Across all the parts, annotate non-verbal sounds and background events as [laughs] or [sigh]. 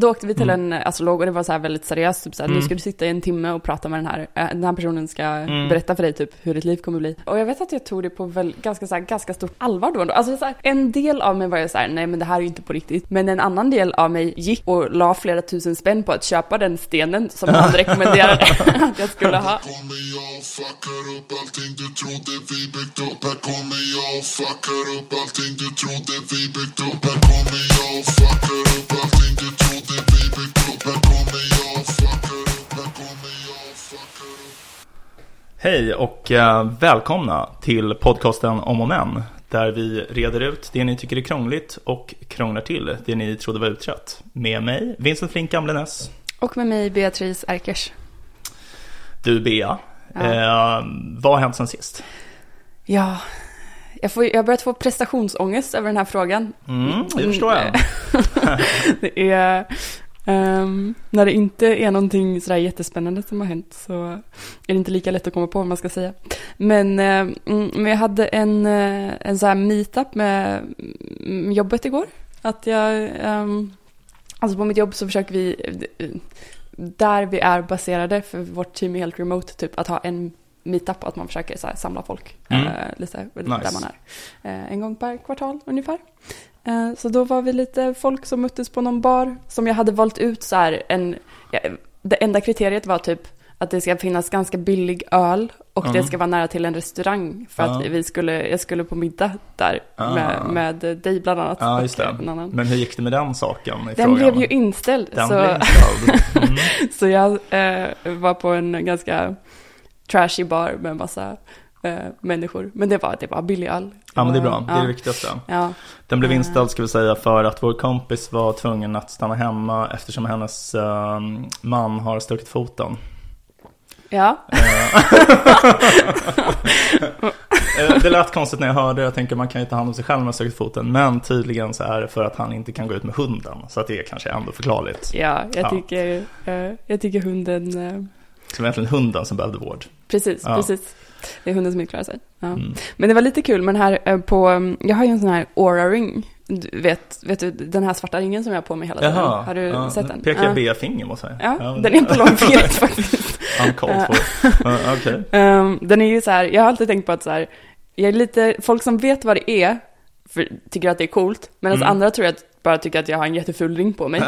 då åkte vi till Mm. en astrolog och det var så här väldigt seriöst. Typ så här, Nu Mm. ska du sitta i en timme och prata med den här. eh, Den här personen ska Mm. berätta för dig typ hur ditt liv kommer bli. Och jag vet att jag tog det på väl, ganska, så här, ganska stort allvar då. ändå. Alltså så här, en del av mig var ju så här, nej men det här är ju inte på riktigt. Men en annan del av mig gick och la flera tusen spänn på att köpa den stenen som han [laughs] rekommenderade [laughs] att jag skulle ha. kommer jag och fuckar upp allting du trodde vi byggt upp Här kommer jag och fuckar upp allting du trodde vi byggt upp Här kommer jag och fuckar upp Hej och eh, välkomna till podcasten Om och Men. Där vi reder ut det ni tycker är krångligt och krånglar till det ni trodde var utrett. Med mig, Vincent Flink Gamlenäs. Och med mig Beatrice Erkers. Du Bea, Ja. eh, vad har hänt sen sist? Ja, jag, får, jag har börjat få prestationsångest över den här frågan. Mm, det förstår jag. [laughs] det är, Um, när det inte är någonting sådär jättespännande som har hänt så är det inte lika lätt att komma på vad man ska säga. Men, eh, men jag hade en, eh, en sån här meetup med mm, jobbet igår. Att jag, um, alltså på mitt jobb så försöker vi, eh, där vi är baserade, för vårt team är helt remote, typ att ha en meetup, att man försöker så här, samla folk Mm. eh, lite där Nice. man är. Eh, en gång per kvartal ungefär. Eh, Så då var vi lite folk som möttes på någon bar som jag hade valt ut så här en, ja, det enda kriteriet var typ att det ska finnas ganska billig öl och det Mm. ska vara nära till en restaurang för att Ja. vi skulle, jag skulle på middag där Ah. med, med dig bland annat. Och just det. Men hur gick det med den saken i Den frågan? blev ju inställd. Den så, blev inställd. Mm. [laughs] så jag var på en ganska trashy bar med en massa eh, människor. Men det var, det var billig öl. Ja, men det är bra. Det är det viktigaste. Ja. Den blev Eh. inställd ska vi säga för att vår kompis var tvungen att stanna hemma eftersom hennes eh, man har stuckit foten. ja. [laughs] Eh, Det lät konstigt när jag hörde det. Jag tänker man kan ju ta hand om sig själv med stuckit foten. Men tydligen så är det för att han inte kan gå ut med hunden. Så att det är kanske ändå förklarligt. Ja, jag Ja. tycker, eh, jag tycker hunden, eh, Så egentligen hunden som behövde vård. Precis, Ja. precis. Det är hunden som inte klarar sig. Ja. Mm. Men det var lite kul med den här eh, på, mm, jag har ju en sån här Aura ring. Du vet, vet du, den här svarta ringen som jag har på mig hela tiden. Jaha, Har du ja, sett den? Pekar Ja. jag B-finger mot sig. Ja, den är på långfingret [laughs] faktiskt. Uncalled for. [laughs] Ja, Okej. Ehm, den är ju så här, jag har alltid tänkt på att så här, jag är lite, folk som vet vad det är, för, tycker att det är coolt, medan Mm. andra tror att, bara tycker att jag har en jätteful ring på mig.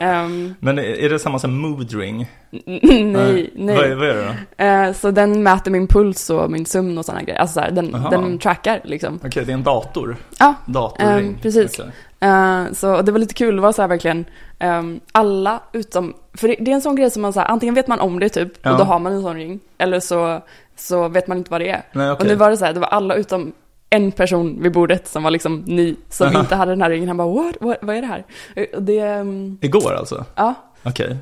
Ehm, Men är det samma som mood ring? nej, nej. Vad, är, vad är det då? Eh, så den mäter min puls och min sömn och sådana grejer. Alltså så här, den, Aha. den trackar liksom. Okej, det är en dator. Ja, Datorring. Ehm, precis. Okej. eh, så och det var lite kul, det var så här verkligen, ehm, alla utom, för det, det är en sån grej som man så här, antingen vet man om det typ, Ja. och då har man en sån ring, eller så, så vet man inte vad det är. Nej, Och okej. nu var det så här, det var alla utom en person vid bordet som var liksom ny, som inte hade den här ringen. Han bara, what, what vad är det här? Eh, det, ehm, Igår alltså? ja, Okej.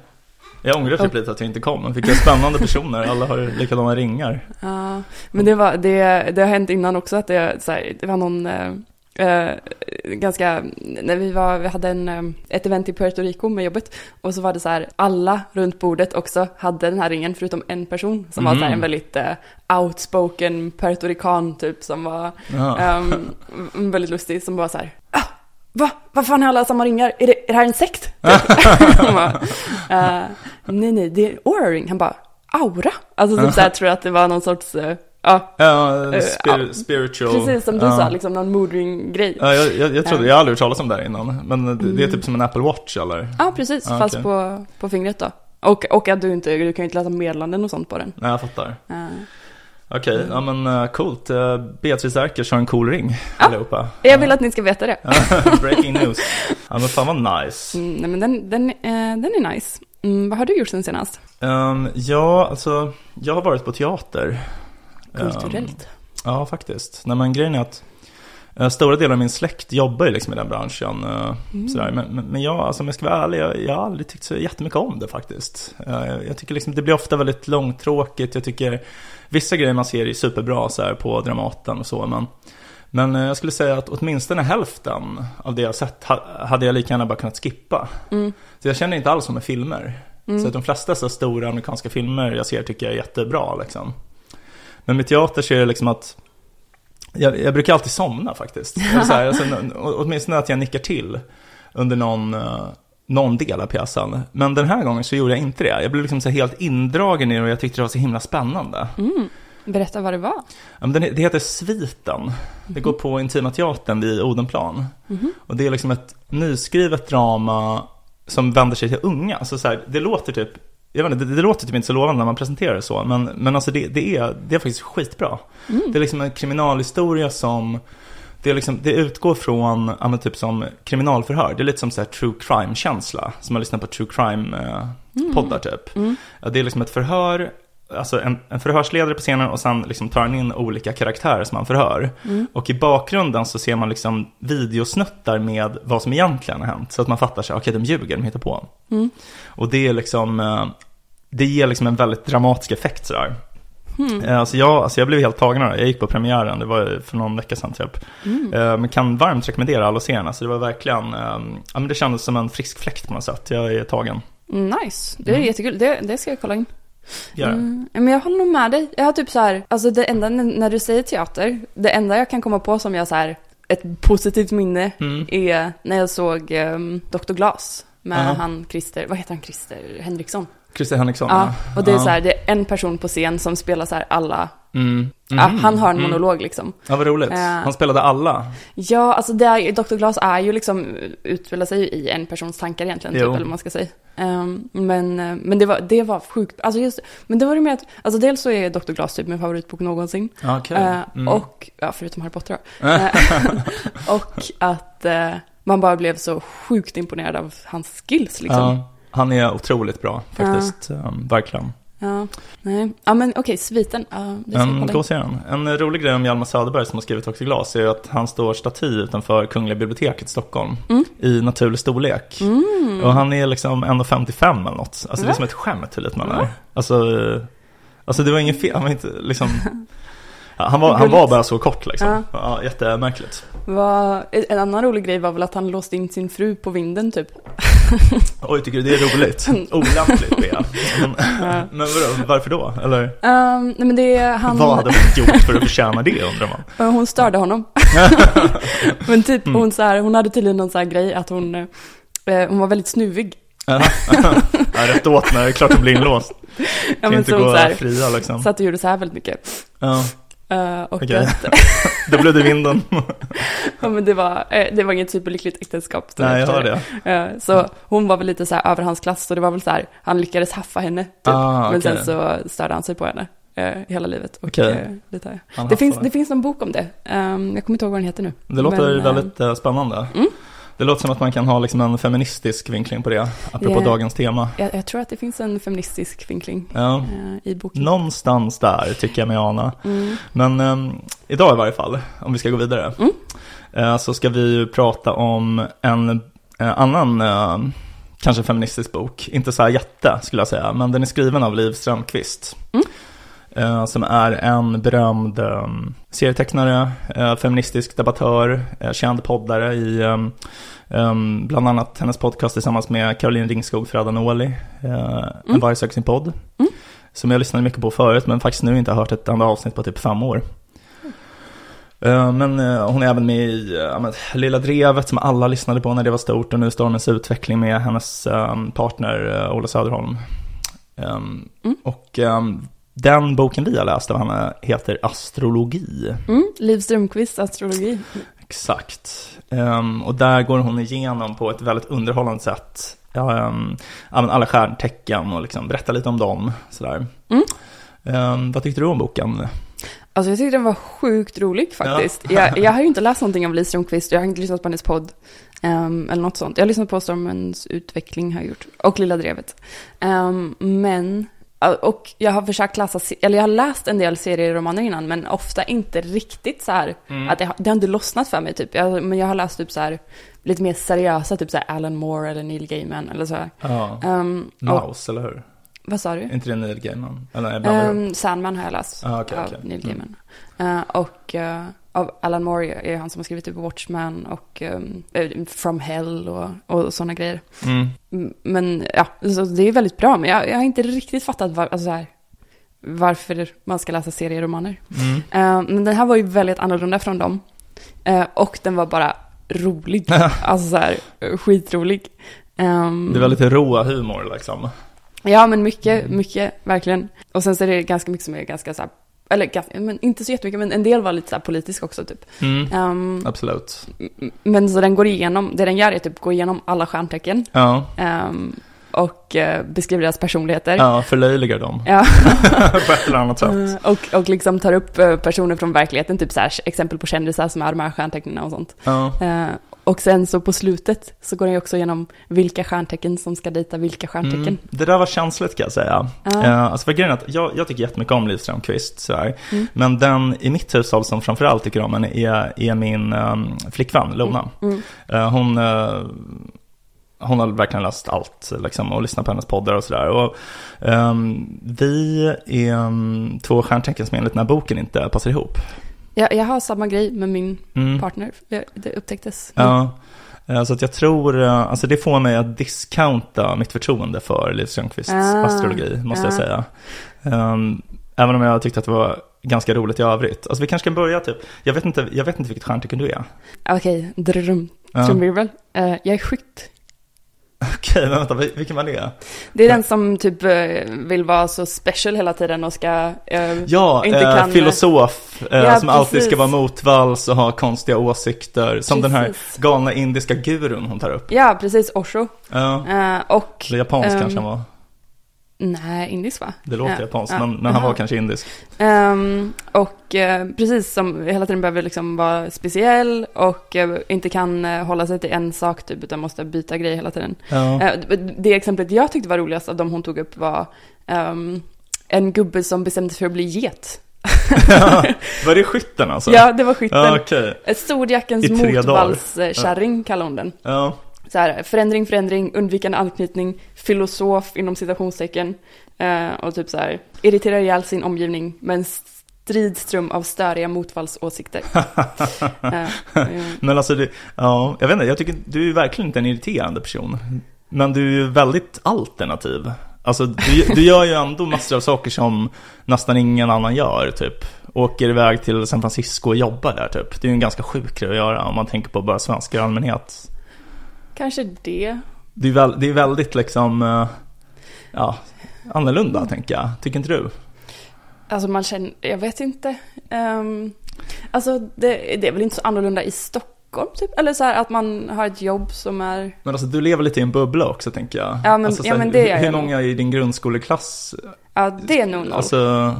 Jag ångrar typ lite att jag inte kom. Vilka spännande personer. Alla har ju likadana ringar. Ja, men det, var, det, det har hänt innan också att det, så här, det var någon eh, ganska, när vi, var, vi hade en, eh, ett event i Puerto Rico med jobbet och så var det så här, alla runt bordet också hade den här ringen förutom en person som var så här, Mm. en väldigt eh, outspoken puertorican typ som var Ja. ehm, väldigt lustig som var så här, ah, Va? Vad fan är alla samma ringar? Är det, är det här en sekt? [laughs] [laughs] Han bara, eh, nej, nej, det är Aura Ring. Han bara, aura? Alltså typ så här, [laughs] tror jag att det var någon sorts, eh, ja, Eh, spir- ja, spiritual. precis som du ja. sa, liksom någon moodring-grej. Ja, jag, jag, jag trodde, Ja. jag har aldrig hört talas om det här innan. Men det, det är Mm. typ som en Apple Watch eller? Ja, precis, fast okej. på, på fingret då. Och, och att du inte, du kan ju inte läsa meddelanden och sånt på den. Nej, jag fattar. Eh, Okej, ja men uh, coolt. Uh, Beatrice Erkers har en cool ring Ja. allihopa. jag vill att ni ska veta det. [laughs] Breaking news. Ja men fan vad nice. Mm, nej, men den, den, eh, den är nice. Mm, vad har du gjort sen senast? Um, ja, alltså jag har varit på teater. Kulturellt. Ja, faktiskt. Nej, men grejen är att eh, stora delar av min släkt jobbar ju liksom i den branschen. eh, Mm. Sådär. Men, men, jag, alltså, om jag ska vara ärlig, jag, jag har aldrig tyckt så jättemycket om det faktiskt. Eh, jag, tycker liksom det blir ofta väldigt långtråkigt. Jag tycker vissa grejer man ser är superbra så här, på Dramaten och så. Men, men jag skulle säga att åtminstone hälften av det jag sett ha, hade jag lika gärna bara kunnat skippa. Mm. Så jag känner inte alls som med filmer. Mm. Så att de flesta så stora amerikanska filmer jag ser tycker jag är jättebra liksom. Men med teater så är det liksom att jag, jag brukar alltid somna faktiskt. Eller så här, alltså, åtminstone att jag nickar till under någon, eh, någon del av pjäsen. Men den här gången så gjorde jag inte det. Jag blev liksom så helt indragen i det och jag tyckte det var så himla spännande. Mm. Berätta vad det var. Det heter Sviten. Det går på Intima Teatern vid Odenplan. Och det är liksom ett nyskrivet drama som vänder sig till unga. Alltså så här, det låter typ, jag vet inte, det, det låter typ inte så lovande när man presenterar det så. Men, men alltså det, det, är, det är faktiskt skitbra. Det är liksom en kriminalhistoria som det, är liksom, det utgår från, ja, men typ som kriminalförhör. Det är lite som så true crime-känsla. Som man lyssnar på true crime-poddar typ. Ja, det är liksom ett förhör, alltså en, en förhörsledare på scenen och sen liksom tar han in olika karaktärer som han förhör. Och i bakgrunden så ser man liksom videosnuttar med vad som egentligen har hänt. Så att man fattar sig, okej de ljuger, de hittar på. Och det är liksom, eh, det ger liksom en väldigt dramatisk effekt sådär. Eh, Alltså jag, alltså jag blev helt tagen av det. Jag gick på premiären, det var för någon vecka sedan typ. Eh, Men kan varmt rekommendera alla att se den. Alltså det var verkligen, eh, ja men det kändes som en frisk fläkt på något sätt. Jag är tagen. Mm, Nice, det är jättekul. Det, det ska jag kolla in. Mm, men jag håller nog med dig. Jag har typ så här, alltså det enda när du säger teater, det enda jag kan komma på som jag så här, ett positivt minne Mm. är när jag såg um, Dr. Glas med Ja. han Christer, vad heter han, Christer Henriksson? Christer Henriksson. Ja, och det är ja. så här, det är en person på scen som spelar så här alla, Mm. ja, Mhm. han har en Mm. monolog liksom. Ja, vad roligt. Eh. Han spelade alla. Ja, alltså det är, Dr. Glas är ju liksom, utspelar sig i en persons tankar egentligen, typ, eller vad man ska säga. Ehm, men eh, men det, var, det var sjukt, alltså just, men det var det med att, alltså dels så är Dr. Glas typ min favoritbok någonsin. Ja, Okej. Eh, Mm. Och, ja förutom Harry Potter då. Eh, [laughs] och att eh, man bara blev så sjukt imponerad av hans skills liksom. Ja, han är otroligt bra faktiskt. Um, verkligen. nej. Ja men okej, sviten. Ja, ska kolla gå och se den. En rolig grej om Hjalmar Söderberg som har skrivit Också glas är att han står staty utanför Kungliga biblioteket i Stockholm Mm. i naturlig storlek. Och han är liksom 1,55 eller något. Alltså det är som ett skämt hur liten man är. Alltså, alltså det var ingen fel, han var inte liksom Ja, [laughs] han, var, han var bara så kort liksom. Ja. Ja, jättemärkligt. Vad- en annan rolig grej var väl att han låste in sin fru på vinden typ. [laughs] Oj, tycker du det är roligt? [laughs] Olämpligt Bea. Men, men vadå, varför då? Eller Ehm, nej men det är han, vad hade hon gjort för att förtjäna det undrar man? eh, hon störde honom. [laughs] men typ Mm. hon, så här, hon hade tydligen någon så här grej att hon, eh, hon var väldigt snuvig. ja, rätt åt när det är klart att bli inlåst. Ja men inte så gå så här, fria liksom. satt och gjorde så här väldigt mycket. Ja, Eh, och Okej. att, då [laughs] blev det vinden. [laughs] ja, men det var, eh, det var inget superlyckligt äktenskap. Nej, jag hör det. Eh, Så hon var väl lite så här över hans klass, så det var väl så här, han lyckades haffa henne typ. Ah, Men okej. sen så störde han sig på henne eh, hela livet. Och, eh, lite. Det, finns, det finns en bok om det. Ehm, jag kommer inte ihåg vad den heter nu. Det låter Men, väldigt eh, spännande. mm. Det låter som att man kan ha liksom en feministisk vinkling på det, apropå Yeah. dagens tema. Jag, jag tror att det finns en feministisk vinkling Ja. eh, i boken. Någonstans där tycker jag mig ana. Mm. Men ehm, idag i varje fall, om vi ska gå vidare, Mm. eh, så ska vi ju prata om en eh, annan, eh, kanske feministisk bok. Inte så här jätte skulle jag säga, men den är skriven av Liv Strömquist. Mm. Eh, som är en berömd eh, serietecknare, eh, feministisk debattör, eh, känd poddare i eh, eh, bland annat hennes podcast tillsammans med Caroline Ringskog Ferrada-Noli, En Mm. varg söker sin podd. Mm. Som jag lyssnade mycket på förut, men faktiskt nu inte har hört ett enda avsnitt på typ fem år. Men hon är även med i Lilla Drevet som alla lyssnade på när det var stort och nu Stormens utveckling med hennes partner Ola Söderholm. Um, Mm. Och um, den boken vi har läst av henne heter Astrologi. Mm. Liv Strömquist, astrologi. Exakt. Ehm, och där går hon igenom på ett väldigt underhållande sätt ja, um, ja, alla stjärntecken och liksom berättar lite om dem. Sådär. Mm. Ehm, vad tyckte du om boken? Alltså jag tyckte den var sjukt rolig faktiskt. Jag, jag har ju inte läst någonting av Liv Strömquist, jag har inte lyssnat på hennes podd. ehm, eller något sånt. Jag har lyssnat på Stormens utveckling har jag gjort. Och Lilla Drevet. Ehm, men, och jag har försökt läsa, eller jag har läst en del serieromaner innan, men ofta inte riktigt så här, att det, har- det har inte lossnat för mig typ. Jag, men jag har läst typ så här, lite mer seriösa, typ så här Alan Moore eller Neil Gaiman eller så här. Ja, och, Mouse, eller hur? vad sa du? Inte det Neil Gaiman? Eller. Um, Sandman har jag läst Ah, okej, av. Neil Mm. Gaiman. Eh, och eh, av Alan Moore är han som har skrivit typ Watchmen och um, From Hell och, och sådana grejer. Mm. Mm, Men ja, så det är väldigt bra. Men jag, jag har inte riktigt fattat var, alltså så här, varför man ska läsa serieromaner. Mm. Eh, men den här var ju väldigt annorlunda från dem. Eh, och den var bara rolig. alltså så här, skitrolig. Ehm, Det var lite rå humor liksom. Ja, men mycket, mycket, verkligen. Och sen så är det ganska mycket som är ganska så här, eller men inte så jättemycket, men en del var lite så politisk också typ. Mm. Ehm, Absolut. men så den går igenom, det den gör är typ gå igenom alla stjärntecken Ja, ehm, och eh, beskriver deras personligheter. ja förlöjligar dem Ja. [laughs] på ett eller annat sätt. Eh, och, och liksom tar upp eh, personer från verkligheten, typ så här, exempel på kändisar som är de här stjärntecknen och sånt. Ja. Eh, och sen så på slutet så går den ju också igenom vilka stjärntecken som ska dejta vilka stjärntecken. Mm. Det där var känsligt kan jag säga. Eh, alltså för grejen är att jag, jag tycker jättemycket om Liv Strömquist. sådär. Mm. Men den i mitt hushåll som framförallt tycker om henne är, är min um, flickvän Lona. Mm. Eh, hon, eh, hon har verkligen läst allt liksom, och lyssnat på hennes poddar och sådär. Och, ehm, vi är um, två stjärntecken som enligt den här boken inte passar ihop. Jag, jag har samma grej med min Mm. partner, det, upptäcktes. Ja, eh, så att jag tror, eh, alltså det får mig att discounta mitt förtroende för Liv Strömquists Ah, astrologi, måste jag ah. säga. Um, även om jag tyckte att det var ganska roligt i övrigt. Alltså vi kanske kan börja typ, jag vet inte, jag vet inte vilket stjärntecken du är. Okej, dröm, Ja. trumvirvel. Jag är skytt. Okej, men vänta, vil- vilken var det? Det är den som typ eh, vill vara så special hela tiden och ska... eh, Ja, Inte eh, kan- filosof eh, Ja, som alltid precis. ska vara motvalls och ha konstiga åsikter. Som den här Precis. galna indiska gurun hon tar upp. Ja, precis, Osho. Ja, Eh, och... eller japansk ehm, kanske han var. Nej, indisk va? Det låter Ja, japanskt, ja. men, men han var kanske indisk. Ehm, och eh, precis som hela tiden behöver liksom vara speciell och eh, inte kan eh, hålla sig till en sak typ, utan måste byta grej hela tiden. Ja. Det- exemplet jag tyckte var roligast av de hon tog upp var ehm, en gubbe som bestämde sig för att bli get. [laughs] var det skytten alltså? Ja, det var skytten. Ja. Ett Storjackens motvallskärring kallar hon den. Ja. Så här, förändring, förändring, undvikande anknytning, filosof inom citationstecken eh, och typ så här, irriterar ihjäl sin omgivning med en stridström av störiga motvallsåsikter. [laughs] eh, Men alltså, det, ja, jag vet inte, jag tycker du är verkligen inte en irriterande person. Men du är ju väldigt alternativ. Alltså, du, du gör ju ändå massor av saker som nästan ingen annan gör, typ. Åker iväg till San Francisco och jobbar där, typ. Det är ju en ganska sjuk grej att göra om man tänker på bara svenskar i allmänhet. Kanske det. Det är, väl, det är väldigt liksom, eh, ja, annorlunda, tänker jag. Tycker inte du? Alltså man känner, jag vet inte. Um, alltså det, det är väl inte så annorlunda i Stockholm typ? Eller så här att man har ett jobb som är... Men alltså, du lever lite i en bubbla också, tänker jag. Ja, men- alltså, så ja, här, men det gör hur många i din grundskoleklass Ja, det är nog noll. Alltså,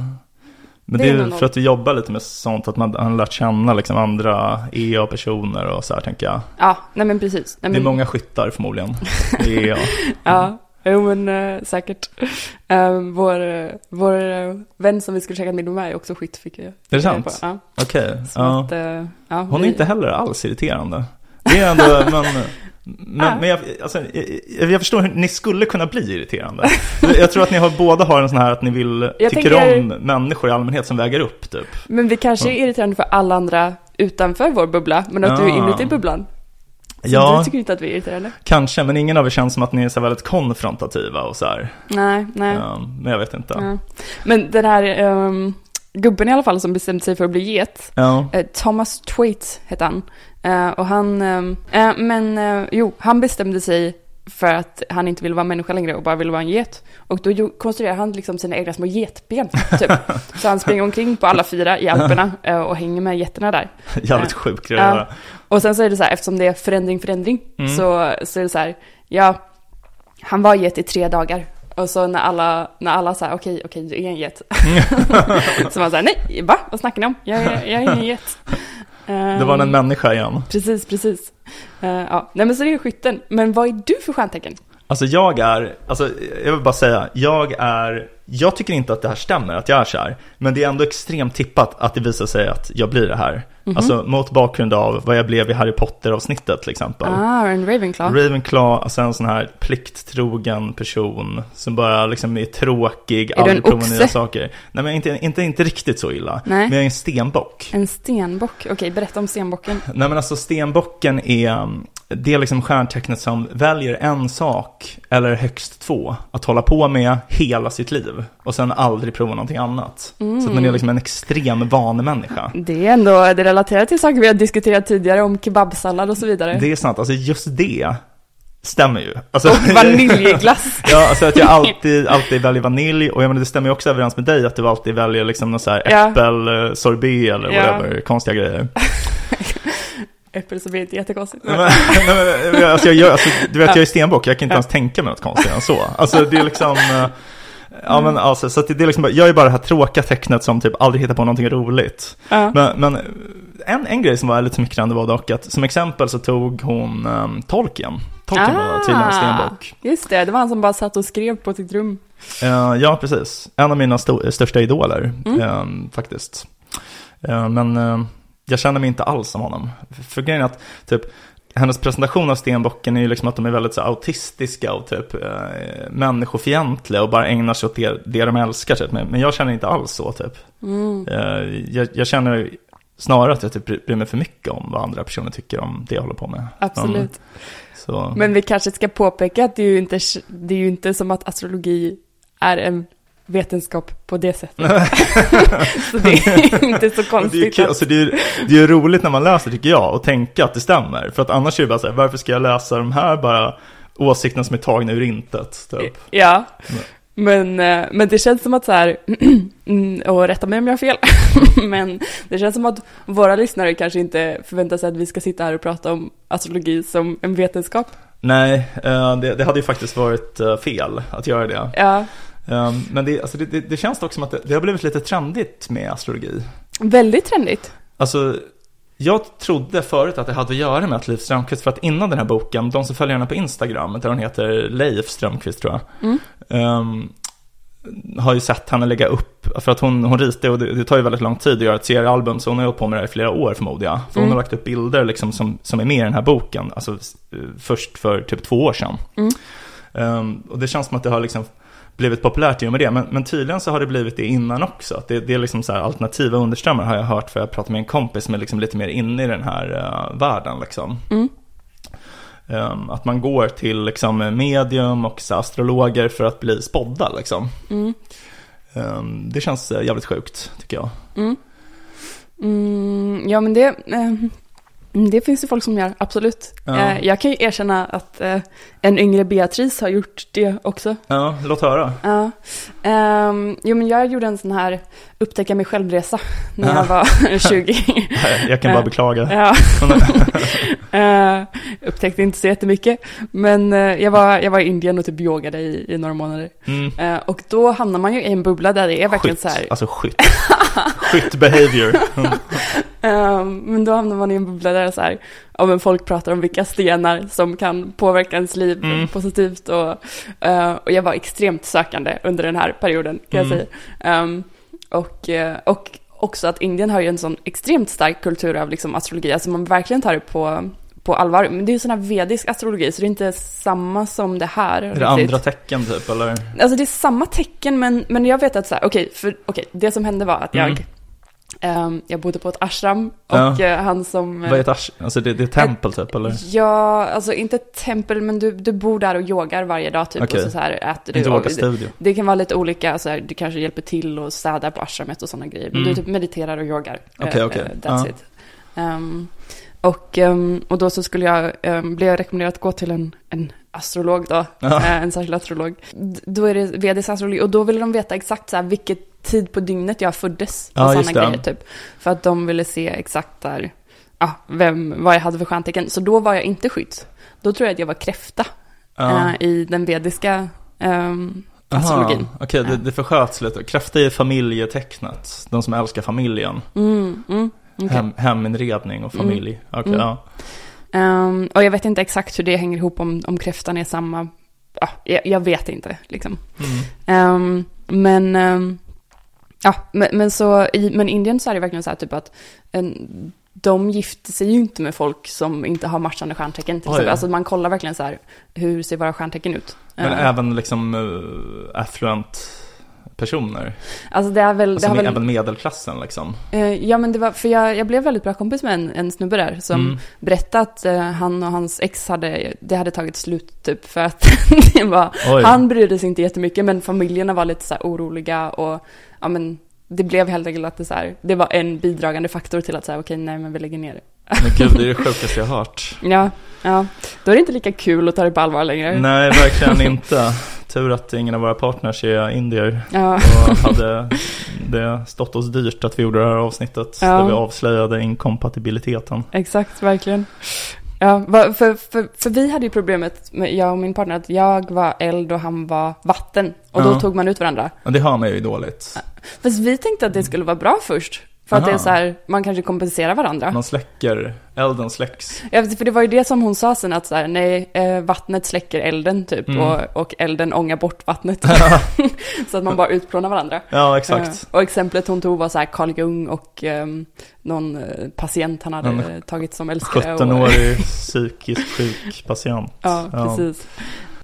men Det det är är ju noll. för att du jobbar lite med sånt, att man har lärt känna liksom andra EA-personer och så här tänker jag. Ja, nej men precis. Nej, Det är men, många skyttar förmodligen i EA. [laughs] Ja, jo men eh, säkert. Eh, vår eh, vår eh, vän som vi skulle käka middag med är också skytt fick jag Är det sant? Ja, Okej. så Ja. Hon är vi- inte heller alls irriterande. Det är ändå, [laughs] men, men, Ah. men jag, alltså, jag, jag förstår hur ni skulle kunna bli irriterande. [laughs] Jag tror att ni har, båda har en sån här att ni vill, Jag tycker tänker- om människor i allmänhet som väger upp typ. Men vi kanske är irriterande för alla andra utanför vår bubbla, men att du är Ah. inuti bubblan. Så Ja. du tycker inte att vi är irriterande? Kanske, men ingen av er känns som att ni är så väldigt konfrontativa och så här. Nej, nej. Ja, men jag vet inte. Ja. Men den här ehm, gubben i alla fall som bestämde sig för att bli get, Ja. eh, Thomas Twaite hette han. Eh, och han, ehm, eh, men eh, jo, han bestämde sig för att han inte ville vara människa längre och bara ville vara en get. Och då konstruerade han liksom sina egna små getben, typ. [laughs] Så han springer omkring på alla fyra i Alperna och hänger med getterna där. [laughs] Jävligt Ja. sjuk grej Ja. Och sen så är det så här, eftersom det är förändring, förändring, Mm. så, så är det så här, ja, han var get i tre dagar. Och så när alla, när alla sa okej, okej, du är en get. [laughs] så man säger nej, va? Vad snackar ni om? Jag är, jag är ingen get. Det var en Ehm, människa igen. Precis, precis. Eh, ja, nej men så det är skytten. Men vad är du för stjärntecken? Alltså jag är, alltså jag vill bara säga, jag är, jag tycker inte att det här stämmer, att jag är så här. Men det är ändå extremt tippat att det visar sig att jag blir det här. Mhm. Alltså mot bakgrund av vad jag blev i Harry Potter-avsnittet till exempel. Ah, en Ravenclaw. Ravenclaw, alltså en sån här plikttrogen person som bara liksom är tråkig, Är aldrig provar nya saker. Nej men inte, inte, inte riktigt så illa. Nej. Men jag är en stenbock. en stenbock. Okej, berätta om stenbocken. Nej men alltså stenbocken är, det är liksom stjärntecknet som väljer en sak, eller högst två, att hålla på med hela sitt liv. Och sen aldrig prova någonting annat. Så att man är liksom en extrem vanemänniska. Det är ändå, det relaterar till saker vi har diskuterat tidigare om kebabsallad och så vidare. Det är sant, alltså just det stämmer ju. Alltså, Och vaniljglass. [laughs] ja, alltså att jag alltid, alltid väljer vanilj och jag menar det stämmer ju också överens med dig att du alltid väljer liksom någon så här Ja. äppelsorbet eller Ja. whatever, konstiga grejer. Äppel så blir det inte jättekonstigt. Men, nej, men, [laughs] alltså, jag gör, alltså, du vet, Ja. jag är stenbock, jag kan inte ens tänka mig något konstigt än så. Alltså det är liksom, eh, ja men alltså, så det är liksom, jag är bara det här tråkiga tecknet som typ aldrig hittar på någonting roligt. Ja. Men, men en, en grej som var lite smickrande var dock att som exempel så tog hon um, Tolkien. Tolkien var tydligen en stenbock. Just det, det var han som bara satt och skrev på sitt rum. Eh, ja, precis. En av mina sto- största idoler, Mm. eh, faktiskt. Eh, men eh, jag känner mig inte alls som honom. För, grejen är att typ, hennes presentation av stenbocken är ju liksom att de är väldigt så autistiska och typ eh, människofientliga och bara ägnar sig åt det, det de älskar. Typ. Men, men jag känner inte alls så typ. Mm. Eh, jag, jag känner snarare att jag typ bry- bryr mig för mycket om vad andra personer tycker om det jag håller på med. Absolut. Så, Men vi kanske ska påpeka att det är ju inte, det är ju inte som att astrologi är en vetenskap på det sättet. [laughs] så det är inte så Men det är, konstigt. kul, att- alltså det, är, det är roligt när man läser tycker jag och tänka att det stämmer. För att annars är det bara så här, varför ska jag läsa de här bara åsikterna som är tagna ur intet? Typ. Ja, Nej. men, eh, men det känns som att så här, [clears throat] mm, och rätta mig om jag har fel, [laughs] men det känns som att våra lyssnare kanske inte förväntar sig att vi ska sitta här och prata om astrologi som en vetenskap. Nej, eh, det, det hade ju faktiskt varit eh, fel att göra det. Ja, Eh, Men det, alltså det, det, det känns dock som att det, det har blivit lite trendigt med astrologi. väldigt trendigt. Alltså, jag trodde förut att det hade att göra med att Liv Strömquist, för att innan den här boken, de som följer henne på Instagram, där hon heter Leif Strömquist tror jag, Mm. ehm, har ju sett henne lägga upp, för att hon, hon ritar och det, det tar ju väldigt lång tid att göra ett seriealbum, så hon har hållit på med det här i flera år förmodar jag. För hon Mm. har lagt upp bilder liksom som, som är med i den här boken, alltså eh, först för typ två år sedan. Mm. Ehm, och det känns som att det har liksom blivit populärt i och med det, men, men tydligen så har det blivit det innan också. Det, det är liksom så här alternativa underströmmar har jag hört för jag pratat med en kompis som är liksom lite mer inne i den här eh, världen liksom. Mm. Ehm, att man går till liksom medium och så astrologer för att bli spådda liksom. Mm. Ehm, det känns eh, jävligt sjukt tycker jag. Mm. Mm, ja, men det, eh, det finns ju folk som gör, absolut. Ja. Eh, jag kan ju erkänna att eh, en yngre Beatrice har gjort det också. Ja, låt höra. Ja. Ehm, jo, men jag gjorde en sån här upptäcka mig själv-resa när Ja. jag var [laughs] 20. Jag kan bara beklaga. ja. [laughs] Eh, upptäckte inte så jättemycket. Men jag, var, jag var i Indien och typ yogade i, i några månader. Mm. Och då hamnar man ju i en bubbla där det är verkligen Skytt, så här. alltså skytt. [laughs] Skytt behavior. Mm. Ehm, men då hamnar man i en bubbla där så här, ja, men folk pratar om vilka stenar som kan påverka ens liv Mm. positivt. Och, eh, och jag var extremt sökande under den här perioden kan Mm. jag säga. Ehm, och, eh, och också att Indien har ju en sån extremt stark kultur av liksom astrologi, alltså man verkligen tar det på, på allvar. Men det är ju sån här vedisk astrologi, så det är inte samma som det här. Är det andra tecken typ eller? Alltså det är samma tecken, men, men jag vet att så här, okej, för okej, det som hände var att jag, Ehm, jag bodde på ett ashram och Ja. eh, han som... Vad är ett ash? Alltså det, det är tempel typ eller? Ja, alltså inte tempel, men du, du bor där och yogar varje dag typ. Okej. Och så, så här äter du. Inte och åka det, studio. det kan vara lite olika, så här, du kanske hjälper till och städar på ashramet och sådana grejer. Men Mm. du typ mediterar och yogar. Okej, Eh, okej. eh, That's Ja. it. Ehm, och, ehm, och då så skulle jag, um, blev jag rekommenderad att gå till en, en astrolog då, Ja. eh, en särskild astrolog. Då är det vedisk astrologi och då ville de veta exakt så här, vilket tid på dygnet jag föddes. Och Ja, sådana det. grejer typ. För att de ville se exakt där, ja, vem, vad jag hade för stjärntecken. Så då var jag inte skytt. Då tror jag att jag var kräfta Ja. eh, i den vediska Aha, astrologin. Okej, det, Ja. det försköts lite. Kräfta är familjetecknet. De som älskar familjen. Mm, mm, okej. Hem, heminredning och familj. Okej, Mm. ja. Ehm, och jag vet inte exakt hur det hänger ihop om, om kräftan är samma. Ja, jag, jag vet inte liksom. Mm. Ehm, men, ehm, ja, men, men så i men Indien så är det verkligen så här typ att en, de gifter sig ju inte med folk som inte har matchande stjärntecken. Till Oj. exempel. Alltså man kollar verkligen så här, hur ser våra stjärntecken ut? Men Ehm, även liksom uh, affluent personer. alltså det är väl, Alltså det har med, väl även medelklassen liksom. Eh, ja men det var, för jag, jag blev väldigt bra kompis med en, en snubbe där som Mm. berättade att eh, han och hans ex hade, det hade tagit slut typ för att [laughs] det var, Oj. han brydde sig inte jättemycket men familjerna var lite så oroliga och ja men det blev helt enkelt att det så här, det var en bidragande faktor till att säga okej nej men vi lägger ner Men gud, det är det sjukaste jag har hört. [laughs] Ja, ja. Då är det inte lika kul att ta det på allvar längre. Nej, verkligen [laughs] inte. Tur att ingen av våra partners är indier. Ja, Och hade det stått oss dyrt att vi gjorde det här avsnittet. Ja. Där vi avslöjade inkompatibiliteten. exakt, verkligen. Ja, för, för, för vi hade ju problemet med jag och min partner att jag var eld och han var vatten. Och då Ja. tog man ut varandra. Och det hör man ju dåligt. Fast vi tänkte att det skulle vara bra först. För att det är Aha. så här, man kanske kompenserar varandra. Man släcker, elden släcks. Ja, för det var ju det som hon sa sen att så här, nej, eh, vattnet släcker elden typ Mm. och, och elden ångar bort vattnet. [laughs] [laughs] så att man bara utplånar varandra. Ja, exakt. Eh, och exemplet hon tog var så här Carl Jung och ehm, någon eh, patient han hade En tagit som älskare. och- 17-årig [laughs] psykiskt sjuk patient. Ja, precis.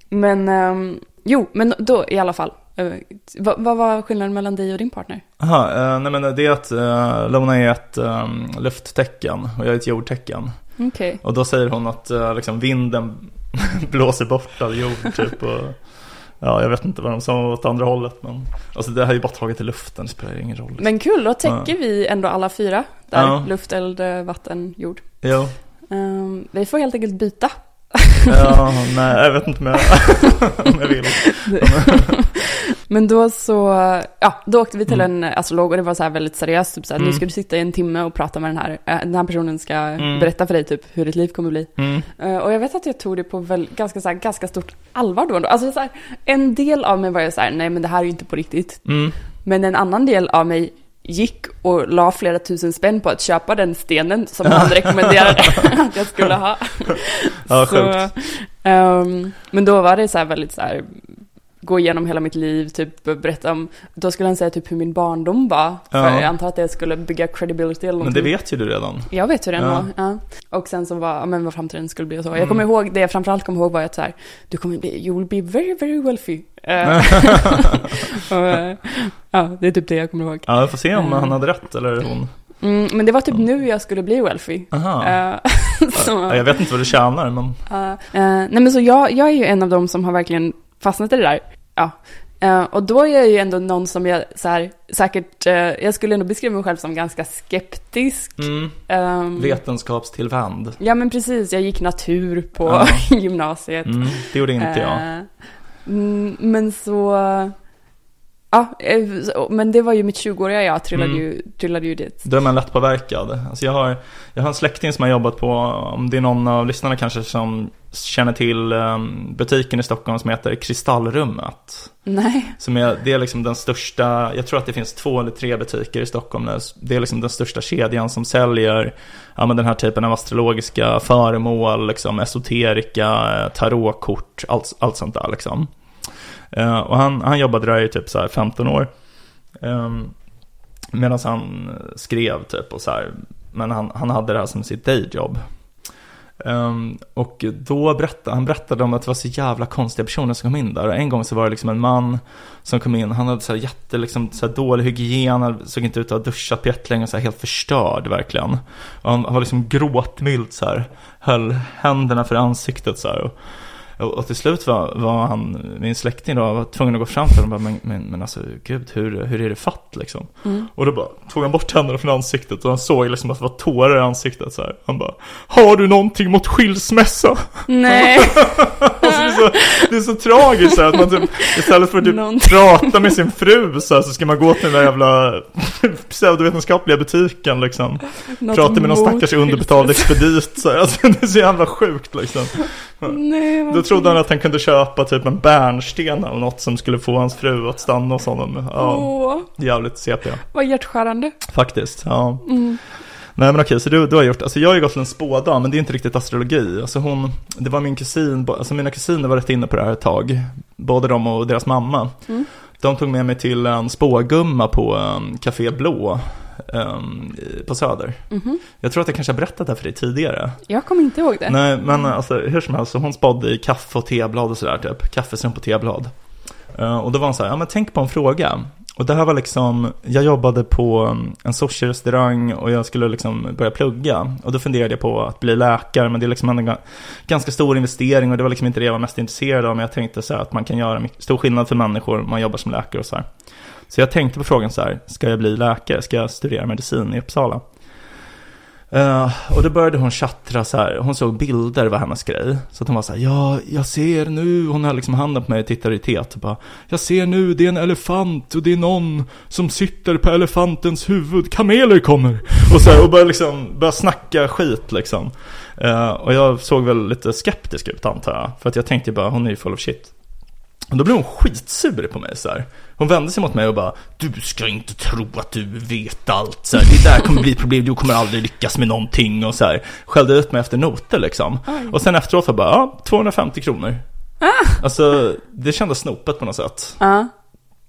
Men, ehm, jo, men då i alla fall. Eh, vad, vad var skillnaden mellan dig och din partner? Aha, eh, nej men det är att uh, Lona är ett um, lufttecken och jag är ett jordtecken. Okej. Och då säger hon att eh, liksom vinden [laughs] blåser bort all jord typ. Och, ja, jag vet inte vad de sa åt andra hållet. Men alltså, det här är ju bara taget i luften, det spelar ingen roll. Men kul, då täcker vi ändå alla fyra där. Ja. Luft, eld, eh, vatten, jord. Jo. Ehm, vi får helt enkelt byta. Ja, [laughs] nej, jag vet inte om jag, [laughs] om jag vill. [laughs] Men då så, ja, då åkte vi till en astrolog och det var så här väldigt seriöst. Typ så här, Mm. Nu ska du sitta i en timme och prata med den här. eh, Den här personen ska Mm. berätta för dig typ hur ditt liv kommer bli. Mm. Eh, Och jag vet att jag tog det på väl, ganska, så här, ganska stort allvar då. ändå. Alltså så här, en del av mig var ju så här, nej men det här är ju inte på riktigt. Mm. Men en annan del av mig gick och la flera tusen spänn på att köpa den stenen som han [laughs] rekommenderade att jag skulle ha. Ja, Så, ehm, men då var det så här väldigt så här, gå igenom hela mitt liv, typ berätta om, då skulle han säga typ hur min barndom var. För Ja. jag antar att det skulle bygga credibility eller Men någonting. det vet ju du redan. Jag vet hur den Ja. var. Ja. Och sen så var, men vad framtiden skulle bli och så. Jag kommer ihåg, det jag framförallt kommer ihåg var att så här, du kommer bli, you will be very, very wealthy. Eh, [laughs] [laughs] och, eh, ja, det är typ det jag kommer ihåg. Ja, jag får se om Mm. han hade rätt eller hon. Mm, men det var typ nu jag skulle bli wealthy. Aha. Eh, [laughs] så, Ja, jag vet inte vad du tjänar, men eh, eh, nej men så jag, jag är ju en av dem som har verkligen fastnat i det där. Ja. Eh, och då är jag ju ändå någon som jag så här, säkert, eh, jag skulle ändå beskriva mig själv som ganska skeptisk. mm. Ehm, vetenskapstillvänd. Ja men precis, jag gick natur på Ja. [laughs] gymnasiet. Mm. Det gjorde inte jag. Eh, mm, men så... Ja, eh, men det var ju mitt 20-åriga jag trillade, Mm. ju, trillade ju dit. Då är man lättpåverkad. Alltså jag, har, jag har en släkting som har jobbat på, om det är någon av lyssnarna kanske som känner till um, butiken i Stockholm som heter Kristallrummet. Nej. Som är, det är liksom den största, jag tror att det finns två eller tre butiker i Stockholm. där. Det är liksom den största kedjan som säljer ja, men den här typen av astrologiska föremål, liksom esoterika, eh, tarotkort, allt, allt sånt där liksom. Eh, och han, han jobbade där i typ så här 15 år. Eh, Medan han skrev typ och så här. Men han, han hade det här som sitt dayjob. Um, och då berättade han berättade om att det var så jävla konstiga personer som kom in där. Och en gång så var det liksom en man som kom in. Han hade så här jätte, liksom, så här dålig hygien. Han såg inte ut att ha duschat på jättelänge. Så här helt förstörd verkligen. Och han, han var liksom gråtmild så här. Höll händerna för ansiktet så här. Och, och, och till slut var, var han, min släkting då, var tvungen att gå fram till honom och bara, men, men, men alltså gud, hur, hur är det fatt liksom? Mm. Och då bara tog han bort händerna från ansiktet och han såg liksom att det var tårar i ansiktet så här. Han bara, har du någonting mot skilsmässa? Nej. [laughs] Alltså det, är så, det är så tragiskt så här, att man typ, istället för att typ Någonting. prata med sin fru så, här, så ska man gå till den där jävla [laughs] pseudovetenskapliga butiken liksom. Något Prata med någon stackars underbetald expedit så här. Alltså, det är så jävla sjukt liksom. Nej, vad trodde han att han kunde köpa typ en bärnsten eller något som skulle få hans fru att stanna hos honom. Ja, Åh, jävligt CP. vad hjärtskärande. Faktiskt, ja. Mm. Nej men okej, så du, du har gjort, alltså jag har ju gått till en spådam, men det är inte riktigt astrologi. Alltså hon, det var min kusin, alltså mina kusiner var rätt inne på det här ett tag. Både de och deras mamma. Mm. De tog med mig till en spågumma på um, Café Blå um, på Söder. Mhm. Jag tror att jag kanske har berättat det här för dig tidigare. Jag kommer inte ihåg det. Nej, men alltså hur som helst, så hon spådde i kaffe och teblad och sådär typ. Kaffesump och teblad. Eh, och då var hon så här, ja men tänk på en fråga. Och det här var liksom, jag jobbade på en sushi-restaurang och jag skulle liksom börja plugga. Och då funderade jag på att bli läkare, men det är liksom en ganska stor investering och det var liksom inte det jag var mest intresserad av. Men jag tänkte så här att man kan göra stor skillnad för människor om man jobbar som läkare och så här. Så jag tänkte på frågan så här, ska jag bli läkare? Ska jag studera medicin i Uppsala? Eh, och då började hon tjattra så här, hon såg bilder var hennes grej. Så att hon var så här, ja, jag ser nu, hon har liksom handen på mig och tittar i tet och bara, jag ser nu, det är en elefant och det är någon som sitter på elefantens huvud, kameler kommer. Och så här, och började liksom, började snacka skit liksom. Uh, och jag såg väl lite skeptisk ut antar jag, för att jag tänkte bara, hon är ju full of shit. Och då blev hon skitsur på mig så här. Hon vände sig mot mig och bara Du ska inte tro att du vet allt så här. Det där kommer bli ett problem, du kommer aldrig lyckas med någonting och så här. Skällde ut mig efter noter liksom. Oj. Och sen efteråt var bara, ja, 250 kronor. Alltså, det kändes snopet på något sätt. Ja.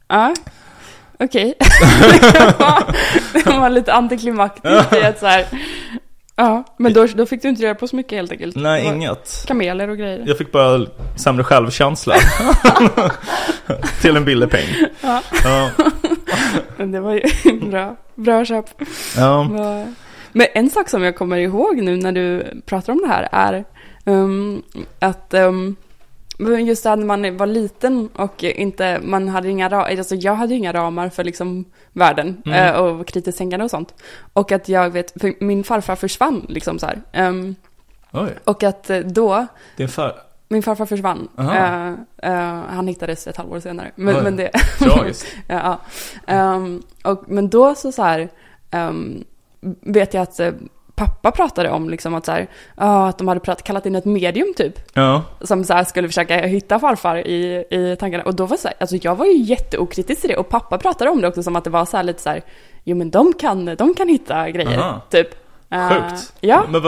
Ja. Okej. [laughs] det, var, det var lite antiklimaktiskt i att så här. Ja, men då, då fick du inte röra på så mycket helt enkelt. Nej, inget. Kameler och grejer. Jag fick bara sämre självkänsla. [laughs] Till en billig peng. Ja. Ja. [laughs] Men det var ju bra, bra köp. ja. Men en sak som jag kommer ihåg nu när du pratar om det här är um, att um, men just det här när man var liten och inte, man hade inga ramar, alltså jag hade inga ramar för liksom världen Mm. eh, och kritiskt tänkande och sånt. Och att jag vet, för min farfar försvann liksom så här. Oj, och att eh, då, din far... min farfar försvann. Eh, eh, han hittades ett halvår senare. Men, Oj. men det, [laughs] Tragiskt. [laughs] ja. Ehm, och, men då så, så här, ehm, vet jag att pappa pratade om liksom att, så här, att de hade prat, kallat in ett medium typ. Ja. Som så här skulle försöka hitta farfar i, i tankarna. Och då var så här, alltså jag var ju jätteokritisk till det. Och pappa pratade om det också som att det var så här lite så här, jo men de kan, de kan hitta grejer, Aha. typ. Eh, Sjukt. ja, Men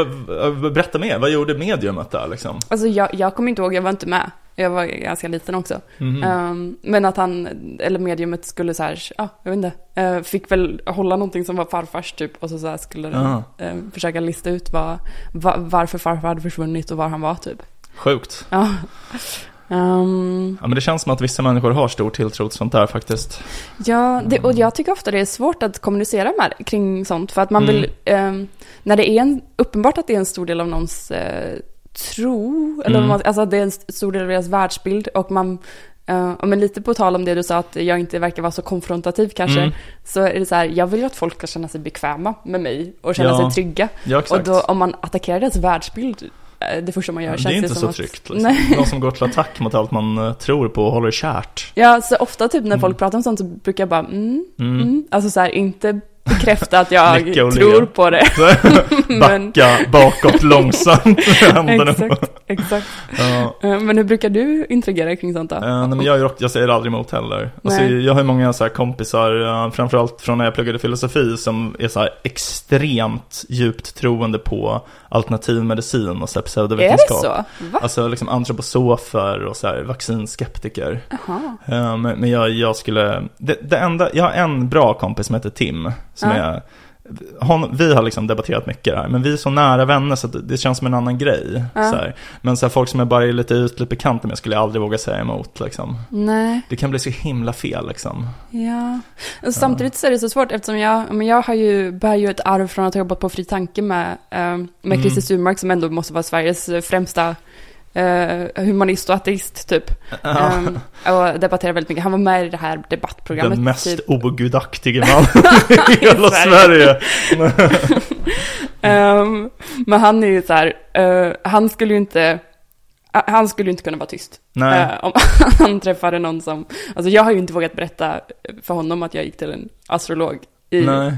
berätta mer, vad gjorde mediumet där liksom? alltså jag, jag kommer inte ihåg, jag var inte med. Jag var ganska liten också. Mhm. Ehm, men att han, eller mediumet skulle så här, ja, jag vet inte, eh, fick väl hålla någonting som var farfars typ och så, så skulle den Ja. eh, försöka lista ut vad, va, varför farfar hade försvunnit och var han var typ. Sjukt. Ja. Ehm, Ja men det känns som att vissa människor har stor tilltro till sånt där faktiskt. ja, det, och jag tycker ofta det är svårt att kommunicera med kring sånt för att man Mm. vill, ehm, när det är en, uppenbart att det är en stor del av någons eh, tro, eller Mm. man, alltså det är en stor del av deras världsbild och man Uh, men lite på tal om det du sa att jag inte verkar vara så konfrontativ kanske. Mm. Så är det så här, jag vill ju att folk ska känna sig bekväma med mig och känna Ja, sig trygga. Ja Och då om man attackerar deras världsbild, eh, det första man gör Ja, känns det är inte som så att, tryggt liksom. Nej. Någon som går till attack mot allt man eh, tror på och håller kärt. Ja, så ofta typ när Mm. folk pratar om sånt så brukar jag bara mm, Mm. mm. Alltså så här, inte bekräfta att jag tror på det. [laughs] Backa bakåt långsamt. [laughs] Exakt, exakt. Ja. Eh, Men hur brukar du interagera kring sånt då? Eh, nej, men jag, är rock- jag säger aldrig emot heller. Alltså, jag har ju många så här kompisar, uh, framförallt från när jag pluggade filosofi, som är så extremt djupt troende på alternativ medicin och så här är det pseudovetenskap. så? Va? Alltså liksom antroposofer och så här vaccinskeptiker. Eh, men men jag, jag skulle, det, det enda, jag har en bra kompis som heter Tim. Som Ja. är, hon, vi har liksom debatterat mycket där, men vi är så nära vänner så att det, det känns som en annan grej. Ja. Så här. Men så här, folk som jag bara är lite ytligt bekanta med skulle jag aldrig våga säga emot. Liksom. Nej, Det kan bli så himla fel liksom. ja. Och samtidigt så är det så svårt eftersom jag, men jag har ju, bär ju ett arv från att ha jobbat på Fri Tanke med, eh, med Mm. Christer Sturmark som ändå måste vara Sveriges främsta eh, humanist och ateist typ. Ja. Ehm, och debatterar väldigt mycket. Han var med i det här debattprogrammet. Den mest typ. ogudaktige man [laughs] i hela Sverige. [laughs] Ehm, men han är ju så här, eh, han skulle ju inte, han skulle inte kunna vara tyst. Eh, om [laughs] han träffade någon som, alltså jag har ju inte vågat berätta för honom att jag gick till en astrolog i, Nej.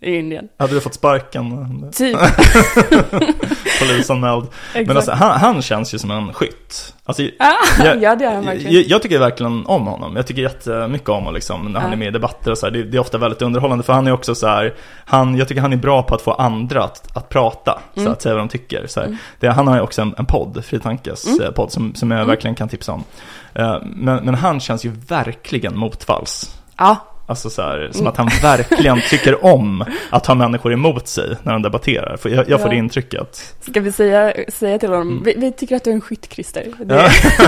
eh, i Indien. hade du fått sparken? Typ. [laughs] Polisanmäld. Men alltså, han, han känns ju som en skytt. Alltså, [laughs] jag- ja, det är han verkligen. Jag, jag tycker verkligen om honom. Jag tycker jättemycket om honom liksom, när han Ja. är med i debatter och så här. Det, det är ofta väldigt underhållande för han är också så här, han, jag tycker han är bra på att få andra att, att prata, så Mm. att säga vad de tycker. Så. Mm. Det, han har ju också en, en podd, Fri Tankes Mm. eh, podd, som, som jag Mm. verkligen kan tipsa om. Eh, Men, men han känns ju verkligen motvalls. Ja, Alltså så här, som Mm. att han verkligen tycker om att ha människor emot sig när de debatterar. För jag, jag får Ja. det intrycket. ska vi säga, säga till honom, Mm. vi, vi tycker att du är en skytt Christer. Det,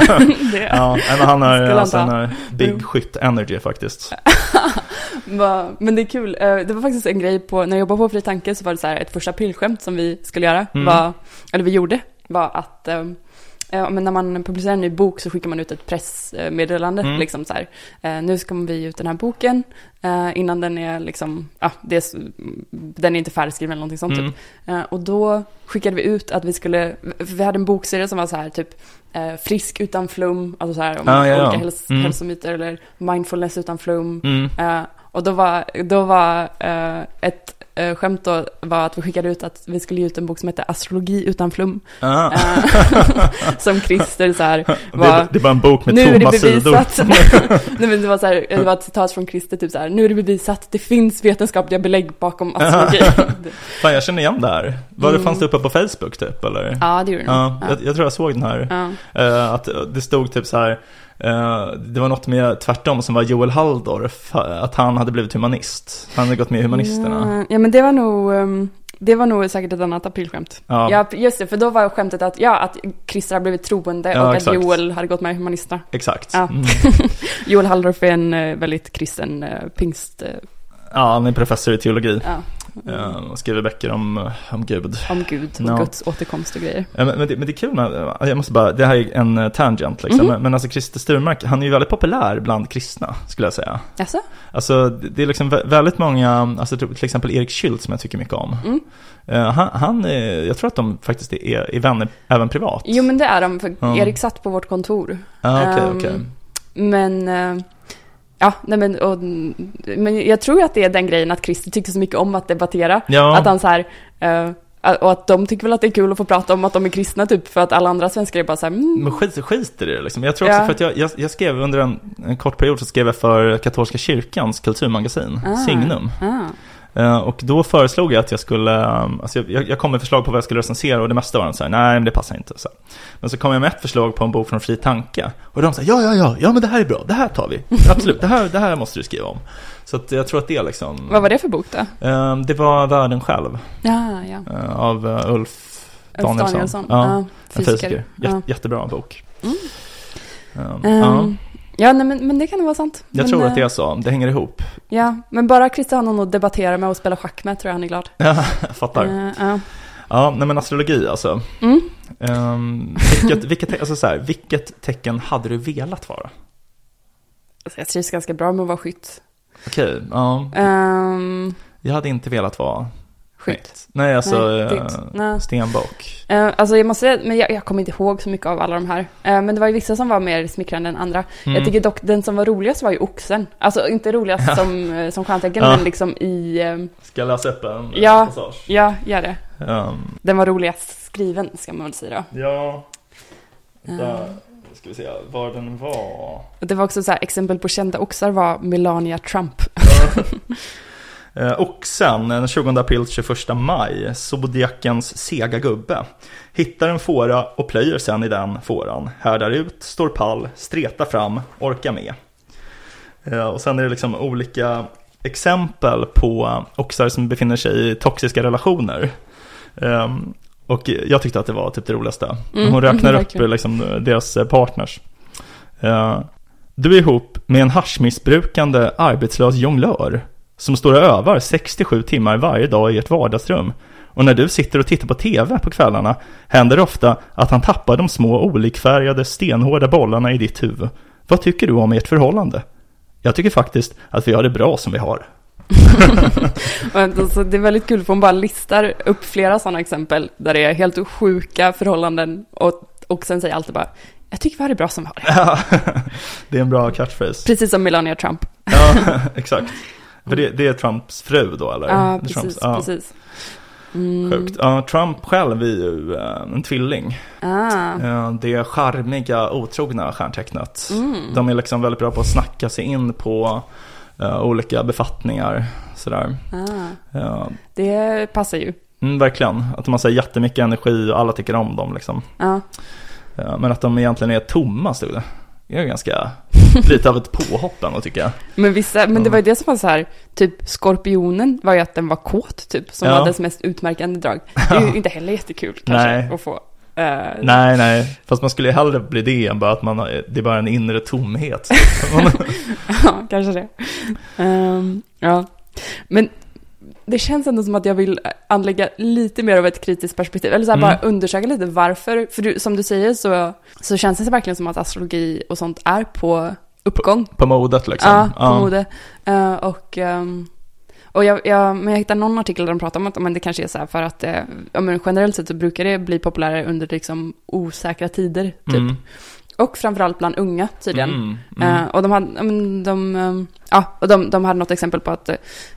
Ja. det, [laughs] Ja, men han har, alltså, han han har big Mm. skytt energy faktiskt. [laughs] Men det är kul. Eh, Det var faktiskt en grej på, när jag jobbade på Fri Tanke så var det så här ett första aprilskämt som vi skulle göra, Mm. var, eller vi gjorde, var att, eh, men när man publicerar en ny bok så skickar man ut ett pressmeddelande. Mm. Liksom så här, eh, nu ska vi ut den här boken eh, innan den är liksom, ja, det är, s- den är inte färdigskriven eller någonting sånt Mm. typ. Och då skickade vi ut att vi skulle, vi hade en bokserie som var så här typ frisk utan flum, alltså så här om Ah, ja, ja. olika häls- Mm. hälsomyter eller mindfulness utan flum. Mm. Och då var, då var eh, ett eh, skämt då var att vi skickade ut att vi skulle ge ut en bok som heter Astrologi utan flum. Ah. Eh, [laughs] som Christer så här det, var, det är bara en bok med nu är det tomma sidor. [laughs] Nej men det var så här, det var ett citat från Christer typ så här, nu är det bevisat, det finns vetenskapliga belägg bakom [laughs] astrologi. Fan, jag känner igen det här. Var det, Mm. fanns det uppe på Facebook typ, eller? ja, det gjorde det. Ja, jag, jag tror jag såg den här. Ja. Eh, att det stod typ så här. Eh, det var något med tvärtom som var Joel Halldorf. Att han hade blivit humanist. Han hade gått med i Humanisterna. Ja, ja men det var nog, ehm, det var nog säkert ett annat aprilskämt. Ja, Ja, just det, för då var skämtet att, ja, att Christer har blivit troende Ja, och exakt. att Joel hade gått med i Humanisterna. exakt. Ja. Mm. [laughs] Joel Halldorf är en eh, väldigt kristen uh, pingst, eh, ja, han är professor i teologi. ja, Och skriver böcker om, om Gud. om Gud och Ja. Guds återkomst och grejer. Men, men, det, men det är kul med, jag måste bara, det här är en eh, tangent liksom. Mhm. Men, men alltså Christer Sturmark, han är ju väldigt populär bland kristna, skulle jag säga. Jaså? Alltså det är liksom vä- väldigt många, alltså till exempel Erik Schüldt som jag tycker mycket om. Mm. Eh, han, han jag tror att de faktiskt är, är vänner även privat. Jo men det är de, för. Erik satt på vårt kontor. Ja, okej, Ehm, okej. Men, eh, ja, nej men, och, men jag tror att det är den grejen att Christer tyckte så mycket om att debattera. Ja, Att han så här, eh, och att de tycker väl att det är kul att få prata om att de är kristna typ, för att alla andra svenskar är bara så här, mm, men skit, skit i det liksom. Jag tror också Ja. för att jag, jag, jag skrev under en, en kort period så skrev jag för katolska kyrkans kulturmagasin, Ah. Signum. ah, Och då föreslog jag att jag skulle, um, alltså jag, jag kom med förslag på vad jag skulle recensera och det mesta var de så här, nej men det passar inte. Så. Men så kom jag med ett förslag på en bok från Fri Tanke. Och de sa, ja ja ja, ja men det här är bra, det här tar vi. Absolut, det här, det här måste du skriva om. Så jag tror att det liksom, vad var det för bok då? Eh, det var Världen själv, Ja, ja. eh, av eh, Ulf Ulf Danielsson. Danielsson. Ja, Ja, en fysiker. fysiker. Jät, Ja. Jättebra bok. Mm. Um, Ehm, ja, nej, men, men det kan nog vara sant. jag men, tror att det eh, är så, det hänger ihop. Ja, men bara Christer har någon att debattera med och spela schack med tror jag han är glad. [laughs] Ja, jag fattar. Eh, ja. Ja, nej men astrologi alltså. Mm. Um, vilket, vilket, alltså så här, vilket tecken hade du velat vara? Alltså, jag trivs ganska bra med att vara skytt. Okej, ja. Ehm, Jag hade inte velat vara skytt. Nej, alltså Nej, är eh, stenbock. Eh, alltså jag måste säga, men jag, jag kommer inte ihåg så mycket av alla de här. Eh, men det var ju vissa som var mer smickrande än andra. Mm. Jag tycker dock den som var roligast var ju oxen. Alltså inte roligast som, som stjärntecken, Ja. men liksom i... eh, Ska jag läsa upp en Ja. passage? ja, gör det. Um, Den var roligast skriven, ska man väl säga då. ja, där ska vi se var den var. och det var också så här, exempel på kända oxar var Melania Trump. [laughs] Eh, Oxen, den 20 april till 21 maj, zodiakens sega gubbe. Hittar en fåra och plöjer sen i den fåran. Härdar ut, står pall, stretar fram, orkar med. Eh, Och sen är det liksom olika exempel på oxar som befinner sig i toxiska relationer. Ehm, Och jag tyckte att det var typ det roligaste. Mm, Hon räknar [laughs] upp liksom deras eh, partners. Du är ihop med en haschmissbrukande arbetslös jonglör som står och övar 67 timmar varje dag i ett vardagsrum. Och när du sitter och tittar på TV på kvällarna händer det ofta att han tappar de små olikfärgade stenhårda bollarna i ditt huvud. Vad tycker du om ert förhållande? Jag tycker faktiskt att vi har det bra som vi har. [laughs] Alltså, det är väldigt kul för hon bara listar upp flera sådana exempel där det är helt sjuka förhållanden och, och sen säger alltid bara jag tycker vi har det bra som vi har det. [laughs] det är en bra catchphrase. Precis som Melania Trump. Ja, [laughs] exakt. För det, det är Trumps fru då eller? Ja, precis, Trumps, ja, precis. Mm. Sjukt. Ja, Trump själv är ju eh, en tvilling. Ah. Det charmiga, otrogna stjärntecknet. Mm. De är liksom väldigt bra på att snacka sig in på eh, olika befattningar. Sådär. Ah. Ja, Det passar ju. mm, verkligen. Att de har så jättemycket energi och alla tycker om dem. Liksom. Ja, men att de egentligen är tomma stod det. Det är ganska [laughs] lite av ett påhopp ändå tycker jag. Men vissa, men det var ju det som var så här, typ skorpionen var ju att den var kåt typ, som Ja. var dess mest utmärkande drag. Det är ju [laughs] inte heller jättekul kanske Nej. att få. Eh, Nej, nej. Fast man skulle ju hellre bli det än bara att man har, det är bara en inre tomhet. [laughs] ja, kanske det. Ehm, ja, men det känns ändå som att jag vill anlägga lite mer av ett kritiskt perspektiv. Eller så här, Mm. bara undersöka lite varför. För du, som du säger så, så känns det verkligen som att astrologi och sånt är på uppgång. På modet liksom. Ja, på mode. Eh, och ehm, och jag, jag, men jag hittade någon artikel där de pratade om att men det kanske är så här för att eh, ja, men generellt sett så brukar det bli populärare under liksom osäkra tider. Typ. Mm. Och framförallt bland unga tydligen. Mm. Mm. Eh, och de hade, ja, men de, ehm, ja, och de, de hade något exempel på att eh,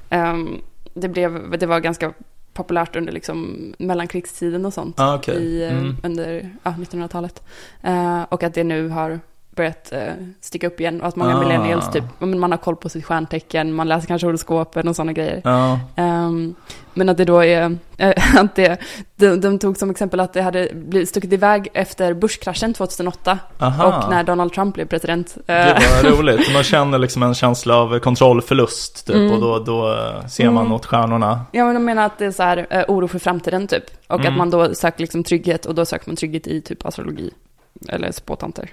ehm, det, blev, det var ganska populärt under liksom mellankrigstiden och sånt. Ah, okej. i, eh, Mm. under ja, 1900-talet. Eh, och att det nu har börjat eh, sticka upp igen och att många Ah. millennials typ, man har koll på sitt stjärntecken, man läser kanske horoskopen och sådana grejer. Ja. Ehm, men att det då är, [laughs] eh, att det, de, de tog som exempel att det hade blivit stuckit iväg efter Bush-kraschen 2008 Aha. och när Donald Trump blev president. Eh, Det var roligt. Man känner liksom en känsla av kontrollförlust typ Mm. och då, då eh, ser man Mm. åt stjärnorna. Ja, men de menar att det är så här oro för framtiden typ. Och Mm. att man då söker liksom trygghet och då söker man trygghet i typ astrologi. Eller spåtanter.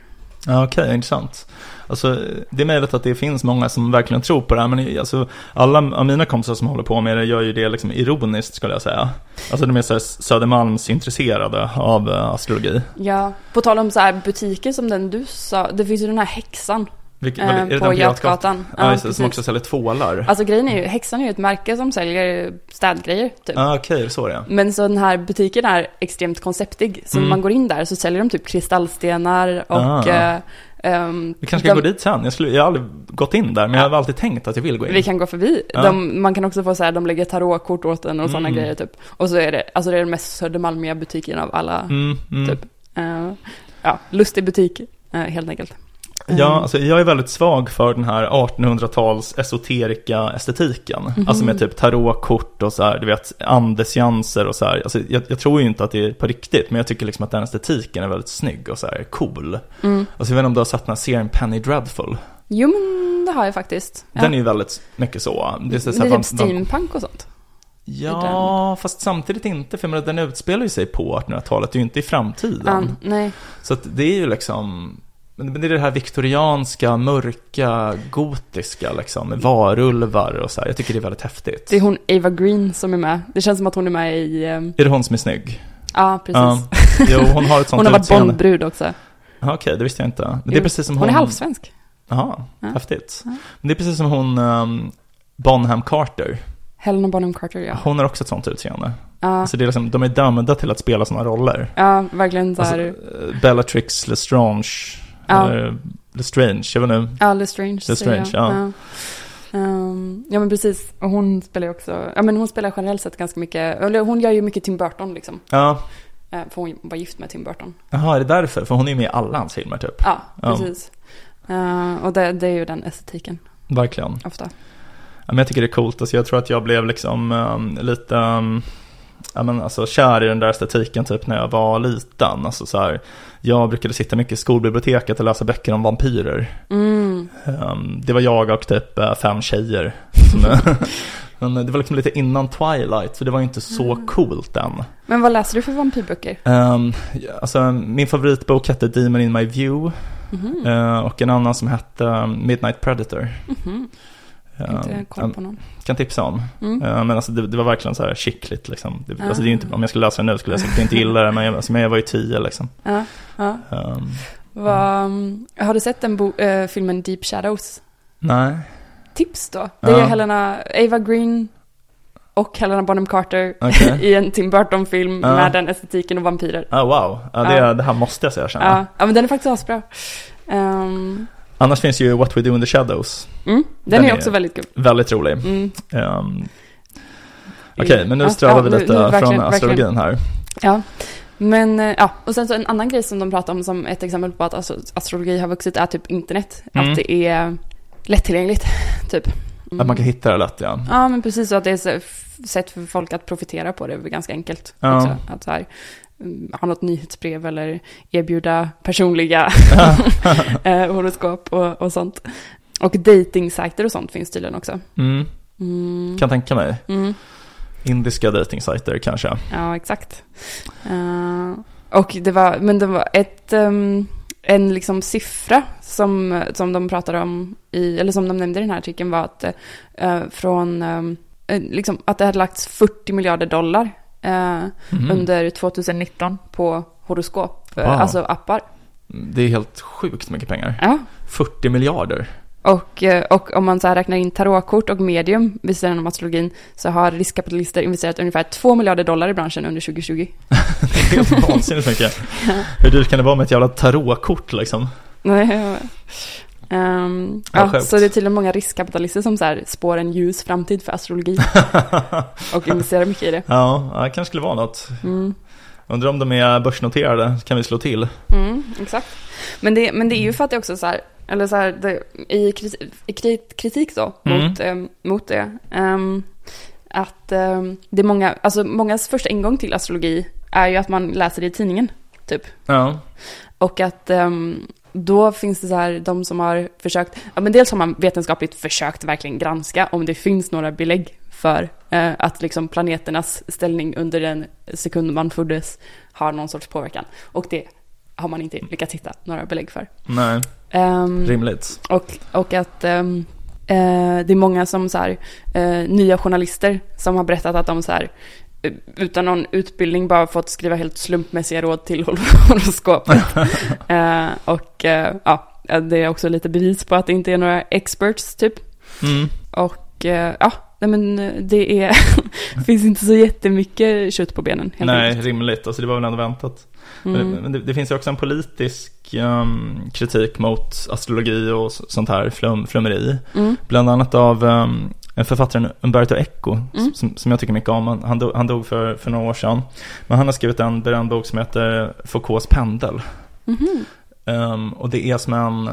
Ja, Okej, intressant. Alltså, det är möjligt att det finns många som verkligen tror på det här, men alltså, alla av mina kompisar som håller på med det gör ju det liksom ironiskt skulle jag säga. Alltså de är så här av eh, astrologi. Ja, på tal om så här butiker som den du sa, det finns ju den här häxan vilket, eh, är det på Götgatan. Ja, just det, som också säljer tvålar. Alltså grejen är ju, häxan är ju ett märke som säljer städgrejer typ. Ja, okej, det är så det. Men så den här butiken är extremt konceptig. Så Mm. när man går in där så säljer de typ kristallstenar och... Ah. eh, ehm, Vi kanske ska de- gå dit sen. Jag, skulle, jag har aldrig gått in där, men jag har alltid tänkt att jag vill gå in. Vi kan gå förbi. Ja. De, man kan också få så här, de lägger tarotkort åt en och sådana Mm. grejer typ. Och så är det, alltså det är den mest Södermalmiga butiken av alla. Mm, mm. Typ. Eh, ja, lustig butik eh, helt enkelt. Ja, Mm. alltså jag är väldigt svag för den här 1800-tals esoterika estetiken. Mhm. Alltså med typ tarotkort och så här, du vet, andesjanser och så här. Alltså jag, jag tror ju inte att det är på riktigt, men jag tycker liksom att den estetiken är väldigt snygg och så här cool. Mm. Alltså jag vet inte om du har sett den här serien Penny Dreadful? Jo men det har jag faktiskt. Ja. Den är ju väldigt mycket så. Det är, så det här, är vamp- typ steampunk och sånt. Ja, fast samtidigt inte, för menar, den utspelar ju sig på 1800-talet, det är ju inte i framtiden. Ja, nej. Så att det är ju liksom, men det är det här viktorianska, mörka, gotiska liksom, med varulvar och så här. Jag tycker det är väldigt häftigt. Det är hon Ava Green som är med. Det känns som att hon är med i... ehm, Är det hon som är snygg? Ja, precis. Ja. Jo, hon har ett [laughs] sånt hon har varit. Bondbrud också. Okej, det visste jag inte. Men det är Jo, precis som hon... Hon är halvsvensk. Jaha, Ja. häftigt. Ja. Men det är precis som hon, um, Bonham Carter. Helena Bonham Carter, ja. Hon har också ett sånt utseende. Ja, Alltså det är liksom, de är dömda till att spela sådana roller. ja verkligen så Alltså, här... eh, Bellatrix Lestrange, Ja. Lestrange, jag vet inte. Ja, Lestrange. Lestrange, ja. Ja. Ehm, ja, men precis. Och hon spelar ju också... Ja, men hon spelar generellt sett ganska mycket... Eller hon gör ju mycket Tim Burton liksom. Ja, Eh, För hon var gift med Tim Burton. jaha, är det därför? För hon är ju med i alla hans filmer typ. Ja, precis. Eh, och det, det är ju den estetiken, Verkligen. ofta. Ja, men jag tycker det är coolt. Alltså, jag tror att jag blev liksom um, lite um, ja, men alltså, kär i den där estetiken typ när jag var liten. Alltså, så här, jag brukade sitta mycket i skolbiblioteket och läsa böcker om vampyrer. Mm. Um, det var jag och typ eh, fem tjejer. [laughs] [laughs] Men det var liksom lite innan Twilight, så det var inte så Mm. coolt än. Men vad läser du för vampyrböcker? Um, alltså, min favoritbok hette Demon in my view. Mhm. eh, och en annan som hette um, Midnight Predator. Mhm. Inte koll på någon. kan tipsa om. Mm. Eh, Men alltså det, det var verkligen så här skickligt liksom. Det, Ah. alltså det är inte, om jag skulle läsa det nu skulle jag säkert inte gilla det, men jag, alltså, men jag var ju tio liksom. Ja. Um, mm, har du sett den bo, eh, filmen Deep Shadows? nej. Tips då. Det är. Helena, Ava Green och Helena Bonham Carter Okej. [laughs] i en Tim Burton-film med den estetiken och vampyrer. Ah, wow, ja, det, det här måste jag säga känna. Ja, ja men den är faktiskt asbra. Um, Annars finns ju What We Do in the Shadows. mm, den, Den är också väldigt kul. Väldigt rolig. Mm. Um, Okej, men nu strövar ja, vi nu- lite nu från verkligen- astrologin här. Ja, men eh, ja, och sen så en annan grej som de pratar om som ett exempel på att alltså, astrologi har vuxit är typ internet. Mm. Att det är lättillgängligt, typ. Mm. Att man kan hitta det lätt ja. Ja, men precis så att det är sätt för folk att profitera på det ganska enkelt. Ja. Också. Att så här, mm, ha något nyhetsbrev eller erbjuda personliga [laughs] [laughs] eh, horoskop och, och sånt. Och datingsajter och sånt finns tydligen också. Mm, Mm. kan tänka mig. Mm. Indiska datingsajter kanske. Ja, exakt. Eh, och det var, men det var ett, ehm, en liksom siffra som, som de pratade om i, eller som de nämnde i den här artikeln var att eh, från, eh, liksom, att det hade lagts 40 miljarder dollar Mhm. under 2019 på horoskop, eh, Wow. alltså appar. Det är helt sjukt mycket pengar. Ja. 40 miljarder. Och, eh, och om man så här räknar in tarotkort och medium vid sidan om astrologin så har riskkapitalister investerat ungefär 2 miljarder dollar i branschen under 2020. [laughs] Det är helt vansinnigt mycket. [laughs] Hur dyrt kan det vara med ett jävla tarotkort liksom? Ehm, Ja, ja, så det är tydligen många riskkapitalister som så här spår en ljus framtid för astrologi [laughs] och investerar mycket i det. Ja, det kanske skulle vara något. Mm. Undrar om de är börsnoterade, kan vi slå till? Mm, exakt. Men det, men det är ju för att det också så här, eller så här, det, i, kriti- i kri- kritik då, Mm. mot, ehm, mot det, ehm, att ehm, det är många, alltså mångas första ingång till astrologi är ju att man läser det i tidningen, typ. Ja, Och att då finns det så här, de som har försökt, ja men dels har man vetenskapligt försökt verkligen granska om det finns några belägg för eh, att liksom planeternas ställning under den sekund man föddes har någon sorts påverkan. Och det har man inte lyckats hitta några belägg för. nej, Ehm, rimligt. och, och att ehm, eh, det är många som så här, eh, nya journalister som har berättat att de så här, utan någon utbildning bara fått skriva helt slumpmässiga råd till hor- [laughs] horoskopet. [laughs] eh, och eh, ja, det är också lite bevis på att det inte är några experts typ. Mm. Och eh, ja, nej men eh, det är, [laughs] finns inte så jättemycket kött på benen helt Nej, enkelt. rimligt. Alltså det var väl ändå väntat. Mm. Men det, det finns ju också en politisk ehm, kritik mot astrologi och sånt här flum, flummeri. Mm. Bland annat av um, författaren Umberto Eco, Mm. som, som jag tycker mycket om. Han, han, dog, han dog för, för några år sedan. Men han har skrivit en berömd bok som heter Foucaults pendel. Mhm. Ehm, och det är som en,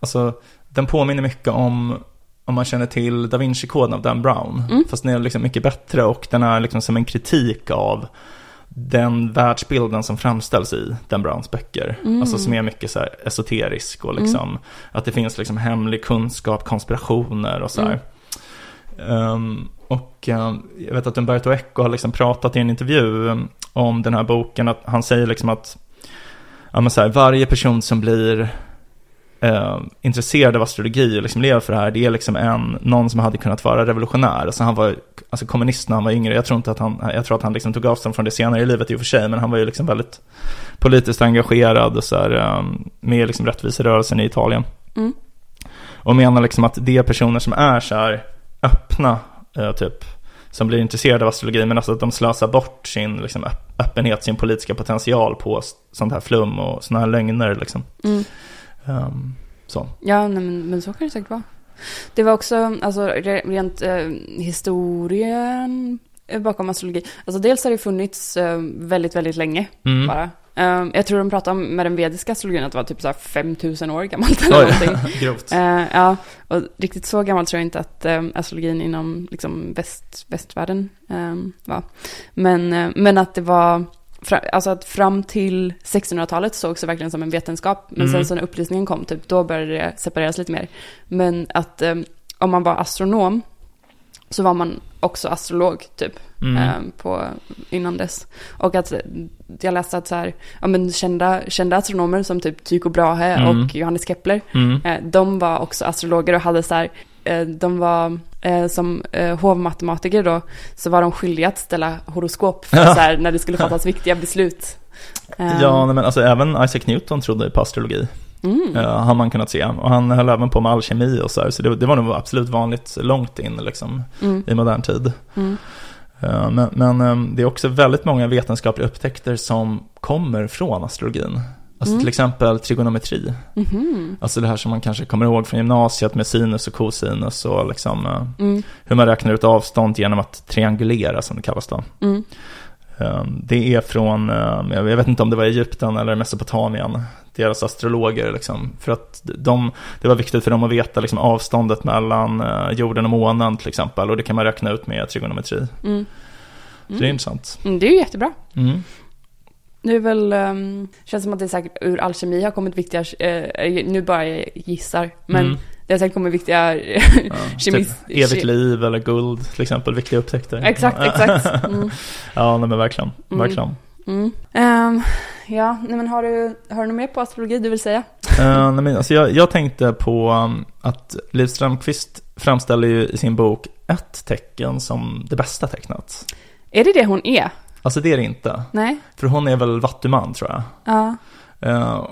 alltså den påminner mycket om, om man känner till Da Vinci-koden av Dan Brown. Mm. Fast den är liksom mycket bättre och den är liksom som en kritik av den världsbilden som framställs i Dan Browns böcker. Mm. Alltså som är mycket så här esoterisk och liksom att det finns liksom hemlig kunskap, konspirationer och så här. Ehm, och ehm, jag vet att Umberto Eco har liksom pratat i en intervju um, om den här boken, att han säger liksom att ja, här, varje person som blir eh, intresserad av astrologi och liksom lever för det här, det är liksom en, någon som hade kunnat vara revolutionär. Alltså han var alltså kommunist när han var yngre. Jag tror inte att han, jag tror att han liksom tog avstånd från det senare i livet i och för sig, men han var ju liksom väldigt politiskt engagerad och så här, med liksom rättviserörelsen i Italien. Mm. Och menar liksom att det är personer som är så här öppna, eh, typ, som blir intresserade av astrologi, men alltså att de slösar bort sin liksom, öpp- öppenhet, sin politiska potential på sånt här flum och såna här lögner liksom. Mm. Ehm, så. Ja, nej, men, men så kan det säkert vara. Det var också, alltså re- rent eh, historien bakom astrologi. Alltså dels har det funnits eh, väldigt, väldigt länge Mm. bara. Eh, jag tror de pratade om med den vediska astrologin att det var typ så här 5000 år gammalt eller någonting. Oj, [laughs] grovt. Eh, ja, och riktigt så gammalt tror jag inte att eh, astrologin inom liksom, väst, västvärlden eh, var. Men, eh, men att det var, alltså att fram till 1600-talet sågs det verkligen som en vetenskap. Men Mm. sen så när upplysningen kom, typ, då började det separeras lite mer. Men att eh, om man var astronom så var man också astrolog, typ, Mm. eh, på, innan dess. Och att jag läste att så här, ja, men kända, kända astronomer som typ Tycho Brahe Mm. och Johannes Kepler, Mm. Eh, De var också astrologer och hade så här, eh, de var eh, som eh, hovmatematiker då, så var de skyldiga att ställa horoskop för Ja. [laughs] så här, när det skulle fattas viktiga beslut. Eh, Ja, nej, men alltså även Isaac Newton trodde på astrologi. Mm. eh, har man kunnat se. Och han höll även på med alkemi och så här. Så det, det var nog absolut vanligt långt in liksom, Mm. i modern tid. Mm. Eh, Men, men eh, det är också väldigt många vetenskapliga upptäckter som kommer från astrologin. Alltså Mm. till exempel trigonometri. Mhm. Alltså det här som man kanske kommer ihåg från gymnasiet med sinus och cosinus och liksom eh, Mm. hur man räknar ut avstånd genom att triangulera som det kallas då. Mm. Eh, Det är från, eh, jag vet inte om det var Egypten eller Mesopotamien, deras astrologer liksom. För att de, det var viktigt för dem att veta liksom avståndet mellan eh, jorden och månen till exempel. Och det kan man räkna ut med trigonometri. Mm. Så det är intressant. Mm, Det är ju jättebra. Mm. Det är väl, um, känns som att det säkert ur alkemi har kommit viktiga, eh, nu bara jag gissar, men Det har säkert kommit viktiga Ja, [laughs] kemis... typ evigt liv eller guld till exempel, viktiga upptäckter. Exakt, Ja. exakt. [laughs] Mm. ja, nej, men verkligen, Mm. verkligen. Mm. Ehm, ja, nej men har du, har du något mer på astrologi du vill säga? Eh, nej, men, alltså, jag, jag tänkte på um, att Liv Strömquist framställer ju i sin bok ett tecken som det bästa tecknet. Är det det hon är? Alltså det är det inte. Nej? För hon är väl vattuman tror jag. Ja. Eh,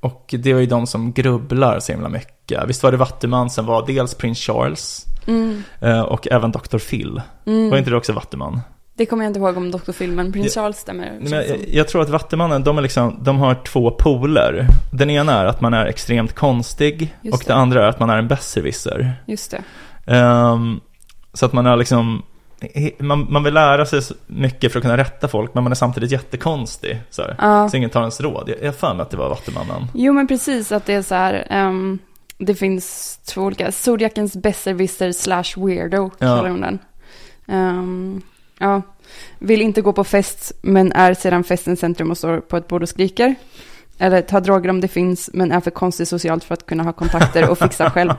och det var ju de som grubblar så himla mycket. Visst var det vattuman som var dels prins Charles Mm. eh, och även Dr. Phil. Mm. Var inte det också vattuman? Det kommer jag inte ihåg om Dr. Phil, men Prince Ja. Charles stämmer. Men jag, jag tror att Vattumannen, de, är liksom, de har två poler. Den ena är att man är extremt konstig Just och det. det. andra är att man är en besserwisser. Just det. Ehm, så att man är liksom, man, man vill lära sig mycket för att kunna rätta folk, men man är samtidigt jättekonstig. Så, här. Ja. så ingen tar ens råd. Jag har för mig att det var Vattumannen. Jo, men precis att det är så här. ehm, det finns två olika. Zodiacens besserwisser slash weirdo Ja. kallar hon den. Ehm, ja. Vill inte gå på fest, men är sedan festens centrum och står på ett bord och skriker. Eller tar droger om det finns, men är för konstig socialt för att kunna ha kontakter och fixa själv.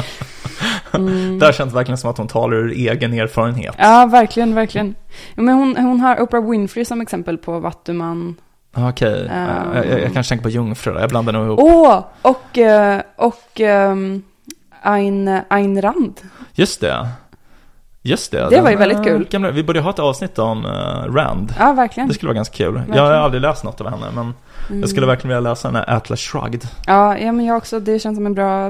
[laughs] mm. Där känns det verkligen som att hon talar ur egen erfarenhet. Ja, verkligen, verkligen. Men hon, hon har Oprah Winfrey som exempel på Vattuman. Okej, Ehm. jag, jag, jag kanske tänker på jungfru där. Jag blandar nog ihop. Åh, och, eh, och um, Ayn, Ayn Rand. Just det. Just det. Det var ju väldigt kul. Gamla, vi borde ha ett avsnitt om eh, Rand. Ja, verkligen. Det skulle vara ganska kul. Verkligen. Jag har aldrig läst något av henne, men Mm. jag skulle verkligen vilja läsa den här Atlas Shrugged. Ja, ja, men jag också. Det känns som en bra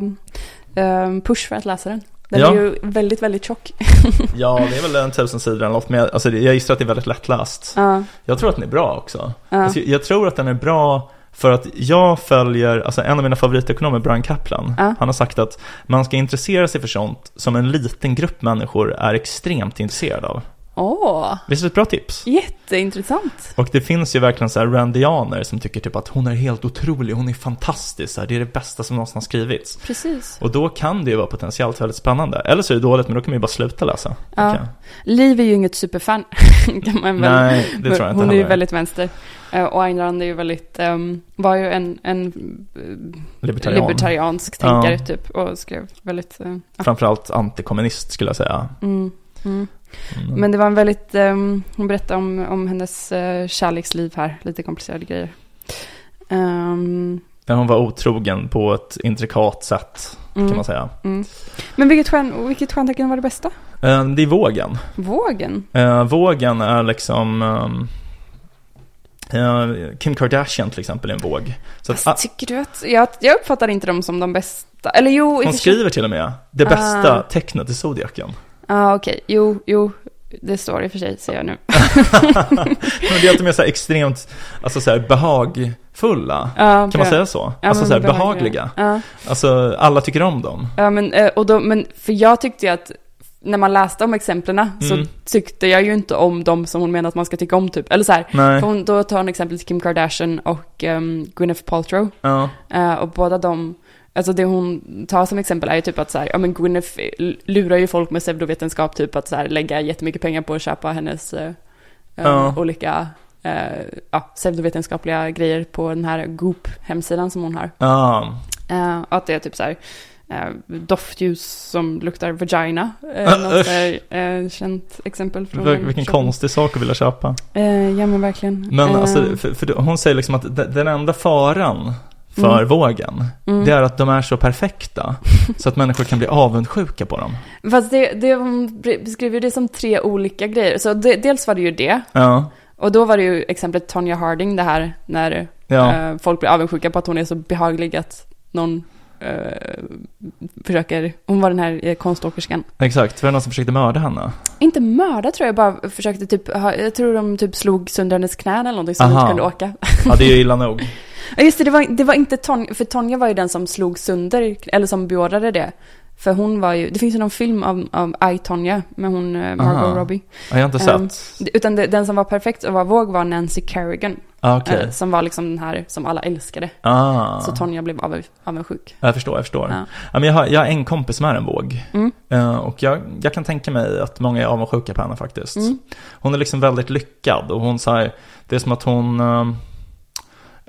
um, push för att läsa den. Den Ja. är ju väldigt, väldigt tjock. [laughs] Ja, det är väl en tusen sidor eller något, men jag, alltså, jag gissar att det är väldigt lättläst. Ja, Jag tror att den är bra också. ja. Alltså, jag tror att den är bra för att jag följer, alltså en av mina favoritekonomer, Brian Kaplan, Ja. han har sagt att man ska intressera sig för sånt som en liten grupp människor är extremt intresserade av. Åh, Visst är det ett bra tips? jätteintressant. Och det finns ju verkligen så här randianer som tycker typ att hon är helt otrolig, hon är fantastisk, så här, det är det bästa som någonsin har skrivits. Precis. Och då kan det ju vara potentiellt väldigt spännande. Eller så är det dåligt, men då kan man ju bara sluta läsa. Ja. Liv är ju inget superfan. [laughs] kan man väl. Nej, det tror jag inte Hon är ju väldigt vänster. Eh, Och Ayn Rand är ju väldigt, ehm, var ju en, en eh, Libertarian. libertariansk tänkare typ. Och skrev väldigt, ja. Framförallt antikommunist skulle jag säga. mm, mm. Mm. Men det var en väldigt, ehm, hon berättade om, om hennes uh, kärleksliv här, lite komplicerade grejer. Men hon var otrogen på ett intrikat sätt, mm, kan man säga. mm. Men vilket, stjärn, vilket stjärntecken var det bästa? Eh, Det är vågen. Vågen? Eh, Vågen är liksom... eh, Kim Kardashian till exempel är en våg. Så att, ah, tycker du att, jag, jag uppfattar inte dem som de bästa. Eller jo, hon skriver till och med det bästa Ah. tecknet i zodiaken. Ja, ah, okej. Jo, jo. Det står i och för sig, ser jag nu. [laughs] Men det är att de är så här extremt, alltså så här behagfulla. Ja, Kan man säga så? Ja, alltså så här behagliga. Ja, Alltså alla tycker om dem. ja men, eh, och då, men för jag tyckte ju att när man läste om exemplen så Mm. tyckte jag ju inte om dem som hon menar att man ska tycka om typ. Eller så här, för hon, då tar hon exempel till Kim Kardashian och um, Gwyneth Paltrow. Ja. Eh, och båda de, alltså det hon tar som exempel är ju typ att så här, ja men Gwyneth lurar ju folk med pseudovetenskap typ att så här lägga jättemycket pengar på att köpa hennes eh, eh, Ja. olika eh, ja, pseudovetenskapliga grejer på den här Goop-hemsidan som hon har. Ja. Eh, att det är typ så här eh, doftljus som luktar vagina. Ah, Eh, något usch. så här, eh, känt exempel från Vil- en Vilken shopping. konstig sak att vilja köpa. Eh, ja men verkligen. Men Eh, alltså, för, för hon säger liksom att de- den enda faran för Mm. vågen, mm. det är att de är så perfekta. så att människor kan bli avundsjuka på dem. Fast det, det hon beskriver det som tre olika grejer. Så det, dels var det ju det. Ja. Och då var det ju exemplet Tonya Harding det här när Ja. eh, folk blir avundsjuka på att hon är så behaglig att någon eh, försöker, hon var den här eh, konståkerskan. Exakt, var det någon som försökte mörda henne? Inte mörda tror jag, bara försökte typ, jag tror de typ slog sönder hennes knän eller någonting så hon inte kunde åka. Ja, det är ju illa nog. [laughs] Ja just det, det var, det var inte Tonja, för Tonja var ju den som slog sönder, eller som beordrade det. För hon var ju, det finns ju någon film av, av I, Tonja med hon eh, Margot Aha. Robbie. Ja, jag har inte Ehm, sett. Utan det, den som var perfekt och var våg var Nancy Kerrigan. Ah, Okej. eh, som var liksom den här som alla älskade. Ah. Så Tonja blev av, avundsjuk. Jag förstår, jag förstår. Ja. Ja. men jag, har, jag har en kompis som är en våg. Mm. Eh, och jag, jag kan tänka mig att många är avundsjuka på henne faktiskt. Mm. Hon är liksom väldigt lyckad och hon säger, det är som att hon, eh,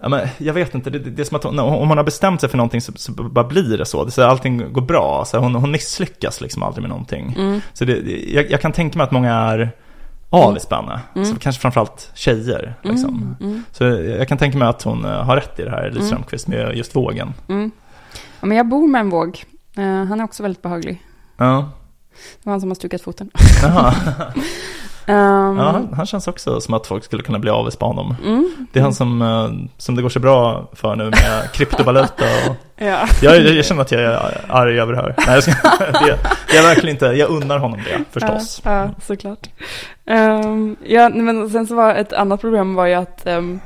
ja, men jag vet inte, det, det är som att hon, om hon har bestämt sig för någonting så, så bara blir det så. Så allting går bra, så hon, hon misslyckas liksom aldrig med någonting. Mm. Så det, jag, jag kan tänka mig att många är av i Spanne. Så kanske framförallt tjejer. Liksom. Mm. Så jag kan tänka mig att hon eh, har rätt i det här, Lise Strömquist, med just vågen. Mm. Ja, men jag bor med en våg. Eh, han är också väldigt behaglig. Ja, Det var han som har stukat foten. [laughs] [laughs] Ehm, ja han, han känns också som att folk skulle kunna bli avis på honom. mm. Det är han som, eh, som det går så bra för nu med [laughs] kryptovaluta och Ja. jag, jag, jag känner att jag är arg över det här. Nej, jag, ska, [laughs] det, är verkligen inte, jag unnar honom det förstås. Ja, ja såklart. Ehm, ja, men sen så var ett annat problem var ju att ehm,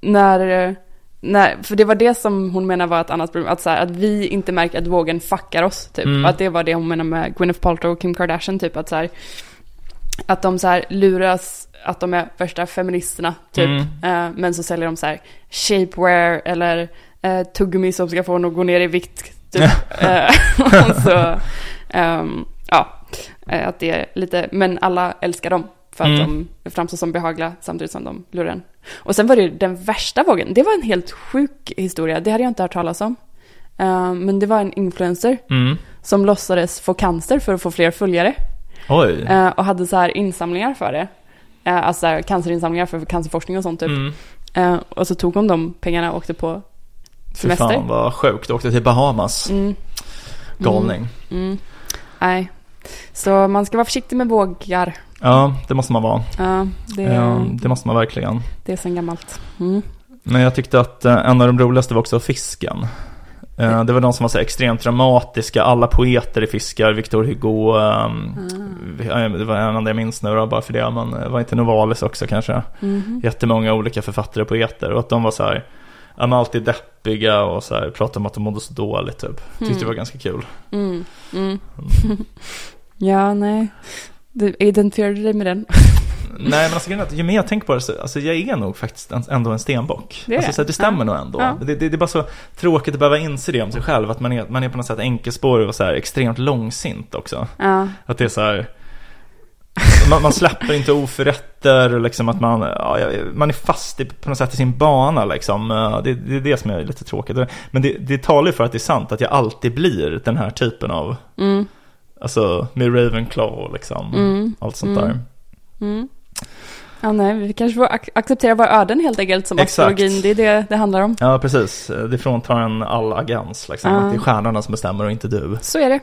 när, när, för det var det som hon menar var ett annat problem, att, så här, att vi inte märker att vågen fuckar oss, typ. Mm. Att det var det hon menar med Gwyneth Paltrow och Kim Kardashian, typ att så här, att de så här luras att de är värsta feministerna, typ. Mm. Eh, men så säljer de så här shapewear eller uh, tuggummi som ska få en att gå ner i vikt, typ. [laughs] Eh, [laughs] och så, ehm, ja, eh, att det är lite, men alla älskar dem för att Mm. de framstår som behagliga samtidigt som de lurar en. Och sen var det den värsta vågen, det var en helt sjuk historia, det hade jag inte hört talas om. Eh, men det var en influencer Mm. som låtsades få cancer för att få fler följare. Oj. Eh, och hade så här insamlingar för det. Eh, alltså här cancerinsamlingar för cancerforskning och sånt typ. Mm. Eh, och så tog hon de pengarna och åkte på Fy semester. fan vad sjukt, åkte till Bahamas. Mm. Galning. Mm. Nej. Så man ska vara försiktig med vågar. Ja, det måste man vara. Ja, det, Ja, det måste man verkligen. det är sen gammalt. Mm. Men jag tyckte att en av de roligaste var också fisken. Eh, Det var de som var så extremt dramatiska, alla poeter i fiskar, Victor Hugo, ehm, Ah. eh, det var en av det jag minns nu då, bara för det, men det var inte Novalis också kanske. Mhm. Jättemånga olika författare och poeter och att de var så här, men alltid deppiga och så här, pratade om att de mådde så dåligt typ. Tyckte det var ganska kul. Mm. Mm. [laughs] ja, nej. Du identifierade dig med den. [laughs] Nej men alltså ju mer jag tänker på det så, alltså jag är nog faktiskt ändå en stenbock. Det alltså, så det stämmer Ja. nog ändå. Ja. Det, det, det är bara så tråkigt att behöva inse det om sig själv, att man är, man är på något sätt enkelspårig och så här extremt långsint också. Ja. Att det är så här, man, man släpper inte oförrätter liksom att man, ja, man är fast i, på något sätt i sin bana liksom. Det, det är det som är lite tråkigt. Men det, det talar ju för att det är sant att jag alltid blir den här typen av, Mm. alltså med Ravenclaw och liksom, Mm. allt sånt Mm. där. Ja, nej, vi kanske får ac- acceptera våra öden helt enkelt som Exakt. astrologin. Det är det det handlar om. Ja, precis. Det fråntar en all agens. Liksom. Att det är stjärnorna som bestämmer och inte du. Så är det.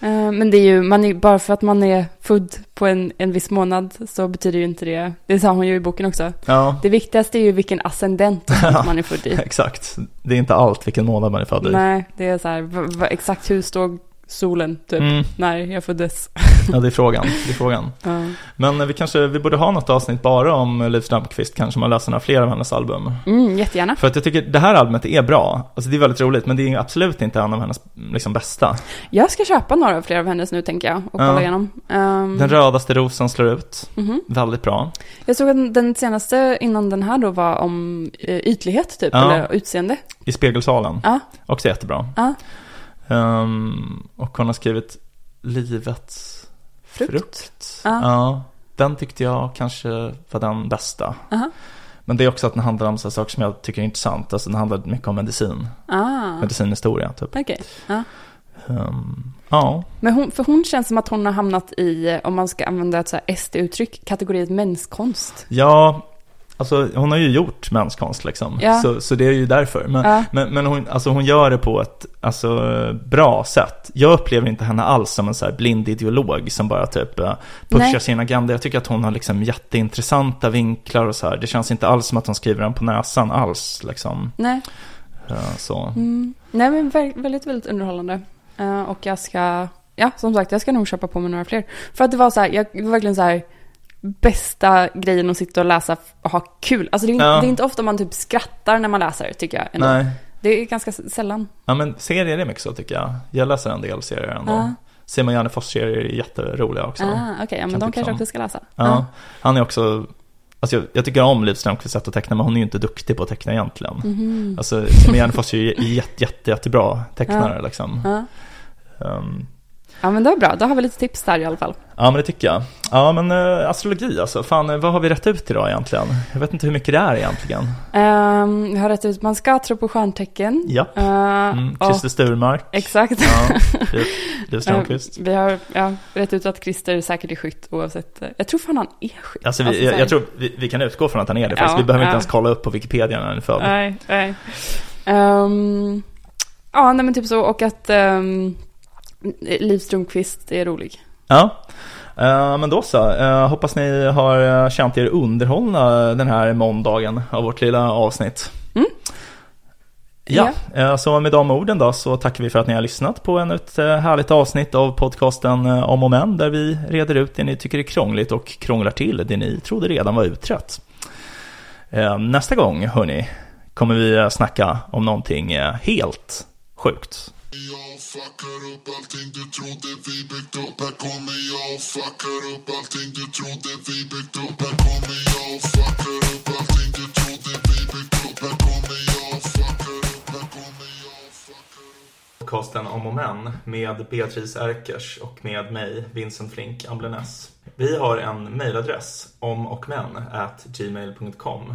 Eh, Men det är ju, man är, bara för att man är född på en, en viss månad så betyder ju inte det, det sa hon ju i boken också. ja, Det viktigaste är ju vilken ascendent [laughs] man är född i. exakt. Det är inte allt vilken månad man är född i. Nej, det är så här, exakt hur står solen typ Mm, när jag föddes. [laughs] ja, det är frågan. Det är frågan. Ja. Men eh, vi kanske, vi borde ha något avsnitt bara om Liv Strömquist, kanske man läser några fler av hennes album. Mm, jättegärna. För att jag tycker det här albumet är bra. Alltså det är väldigt roligt, men det är absolut inte en av hennes liksom, bästa. Jag ska köpa några fler av hennes nu tänker jag och Ja. kolla igenom. Um, Den rödaste rosen slår ut. mhm. Väldigt bra. Jag såg att den senaste innan den här då var om eh, ytlighet typ, Ja. eller utseende. I Spegelsalen. Ja. Också jättebra. Ja. Ehm, och hon har skrivit Livets Frukt. frukt. Ja. Ja, den tyckte jag kanske var den bästa. Aha. Men det är också att den handlar om så saker som jag tycker är intressant. Alltså den handlar mycket om medicin. Ah, Medicinhistoria typ. okej. Ja. Ehm, ja, Men hon, för hon känns som att hon har hamnat i, om man ska använda ett så här SD-uttryck, kategoriet menskonst. ja, alltså hon har ju gjort menskonst liksom. Ja. Så, så det är ju därför. Men, Ja. men, men hon, alltså hon gör det på ett alltså, bra sätt. Jag upplever inte henne alls som en så blind ideolog som bara typ eh, pushar Nej. sin agenda. Jag tycker att hon har liksom jätteintressanta vinklar och så här. Det känns inte alls som att hon skriver den på näsan alls liksom. Nej. Eh, Så. Mm. Nej men vä- väldigt, väldigt underhållande. Eh, och jag ska, ja som sagt, jag ska nog köpa på mig några fler. För att det var så här, jag, det var verkligen så här, bästa grejen att sitta och läsa och ha kul. Alltså det är, inte, Ja. det är inte ofta man typ skrattar när man läser, tycker jag. Ändå. Nej. Det är ganska sällan. Ja men serier är mycket så tycker jag. Jag läser en del serier ändå. Ja. Simon Gärdenfors serier är jätteroliga också. Ah, Okej, ja, men Kan de kanske också ska läsa. Ja. Han är också, alltså jag, jag tycker om Liv Strömquists sätt att teckna men hon är ju inte duktig på att teckna egentligen. Mhm. Alltså Simon Gärdenfors är ju [laughs] jätte, jätte, jättebra tecknare liksom. Ja. Um, ja, men det var bra. Då har vi lite tips där i alla fall. Ja men det tycker jag. Ja men eh, astrologi alltså, fan eh, vad har vi rätt ut idag egentligen? Jag vet inte hur mycket det är egentligen. Um, jag har rätt ut, man ska tro på stjärntecken. Ja. Uh, Mm, Christer Sturmark. Exakt. Ja, [laughs] Liv- Strömquist. Eh, Vi har ja, rätt ut att Christer säkert är skytt oavsett. Jag tror fan han är skytt. Alltså, vi, så jag, jag tror vi, vi kan utgå från att han är det. Ja, vi behöver inte ja. ens kolla upp på Wikipedia när han är född. Nej, nej. Ehm, ja, nej men typ så. Och att um, Liv Strömquist är rolig. Ja, Eh, men då så. Eh, hoppas ni har eh, känt er underhållna den här måndagen av vårt lilla avsnitt. Mm. Ja, eh, så med de orden då så tackar vi för att ni har lyssnat på ännu ett härligt avsnitt av podcasten Om och Men där vi reder ut det ni tycker är krångligt och krånglar till det ni trodde redan var utrett. Nästa gång, hörni, kommer vi snacka om någonting helt sjukt. Fuckar upp allting du trodde vi byggt upp. Här kommer jag och fuckar upp allting du trodde vi byggt upp. Här kommer jag och fuckar upp allting du trodde vi byggt upp. Här kommer jag och fuckar upp, här kommer jag och fuckar upp. Podcasten Om och Men med Beatrice Erkers och med mig, Vincent Flink Amblenäs. Vi har en mejladress, omochmän gmail.com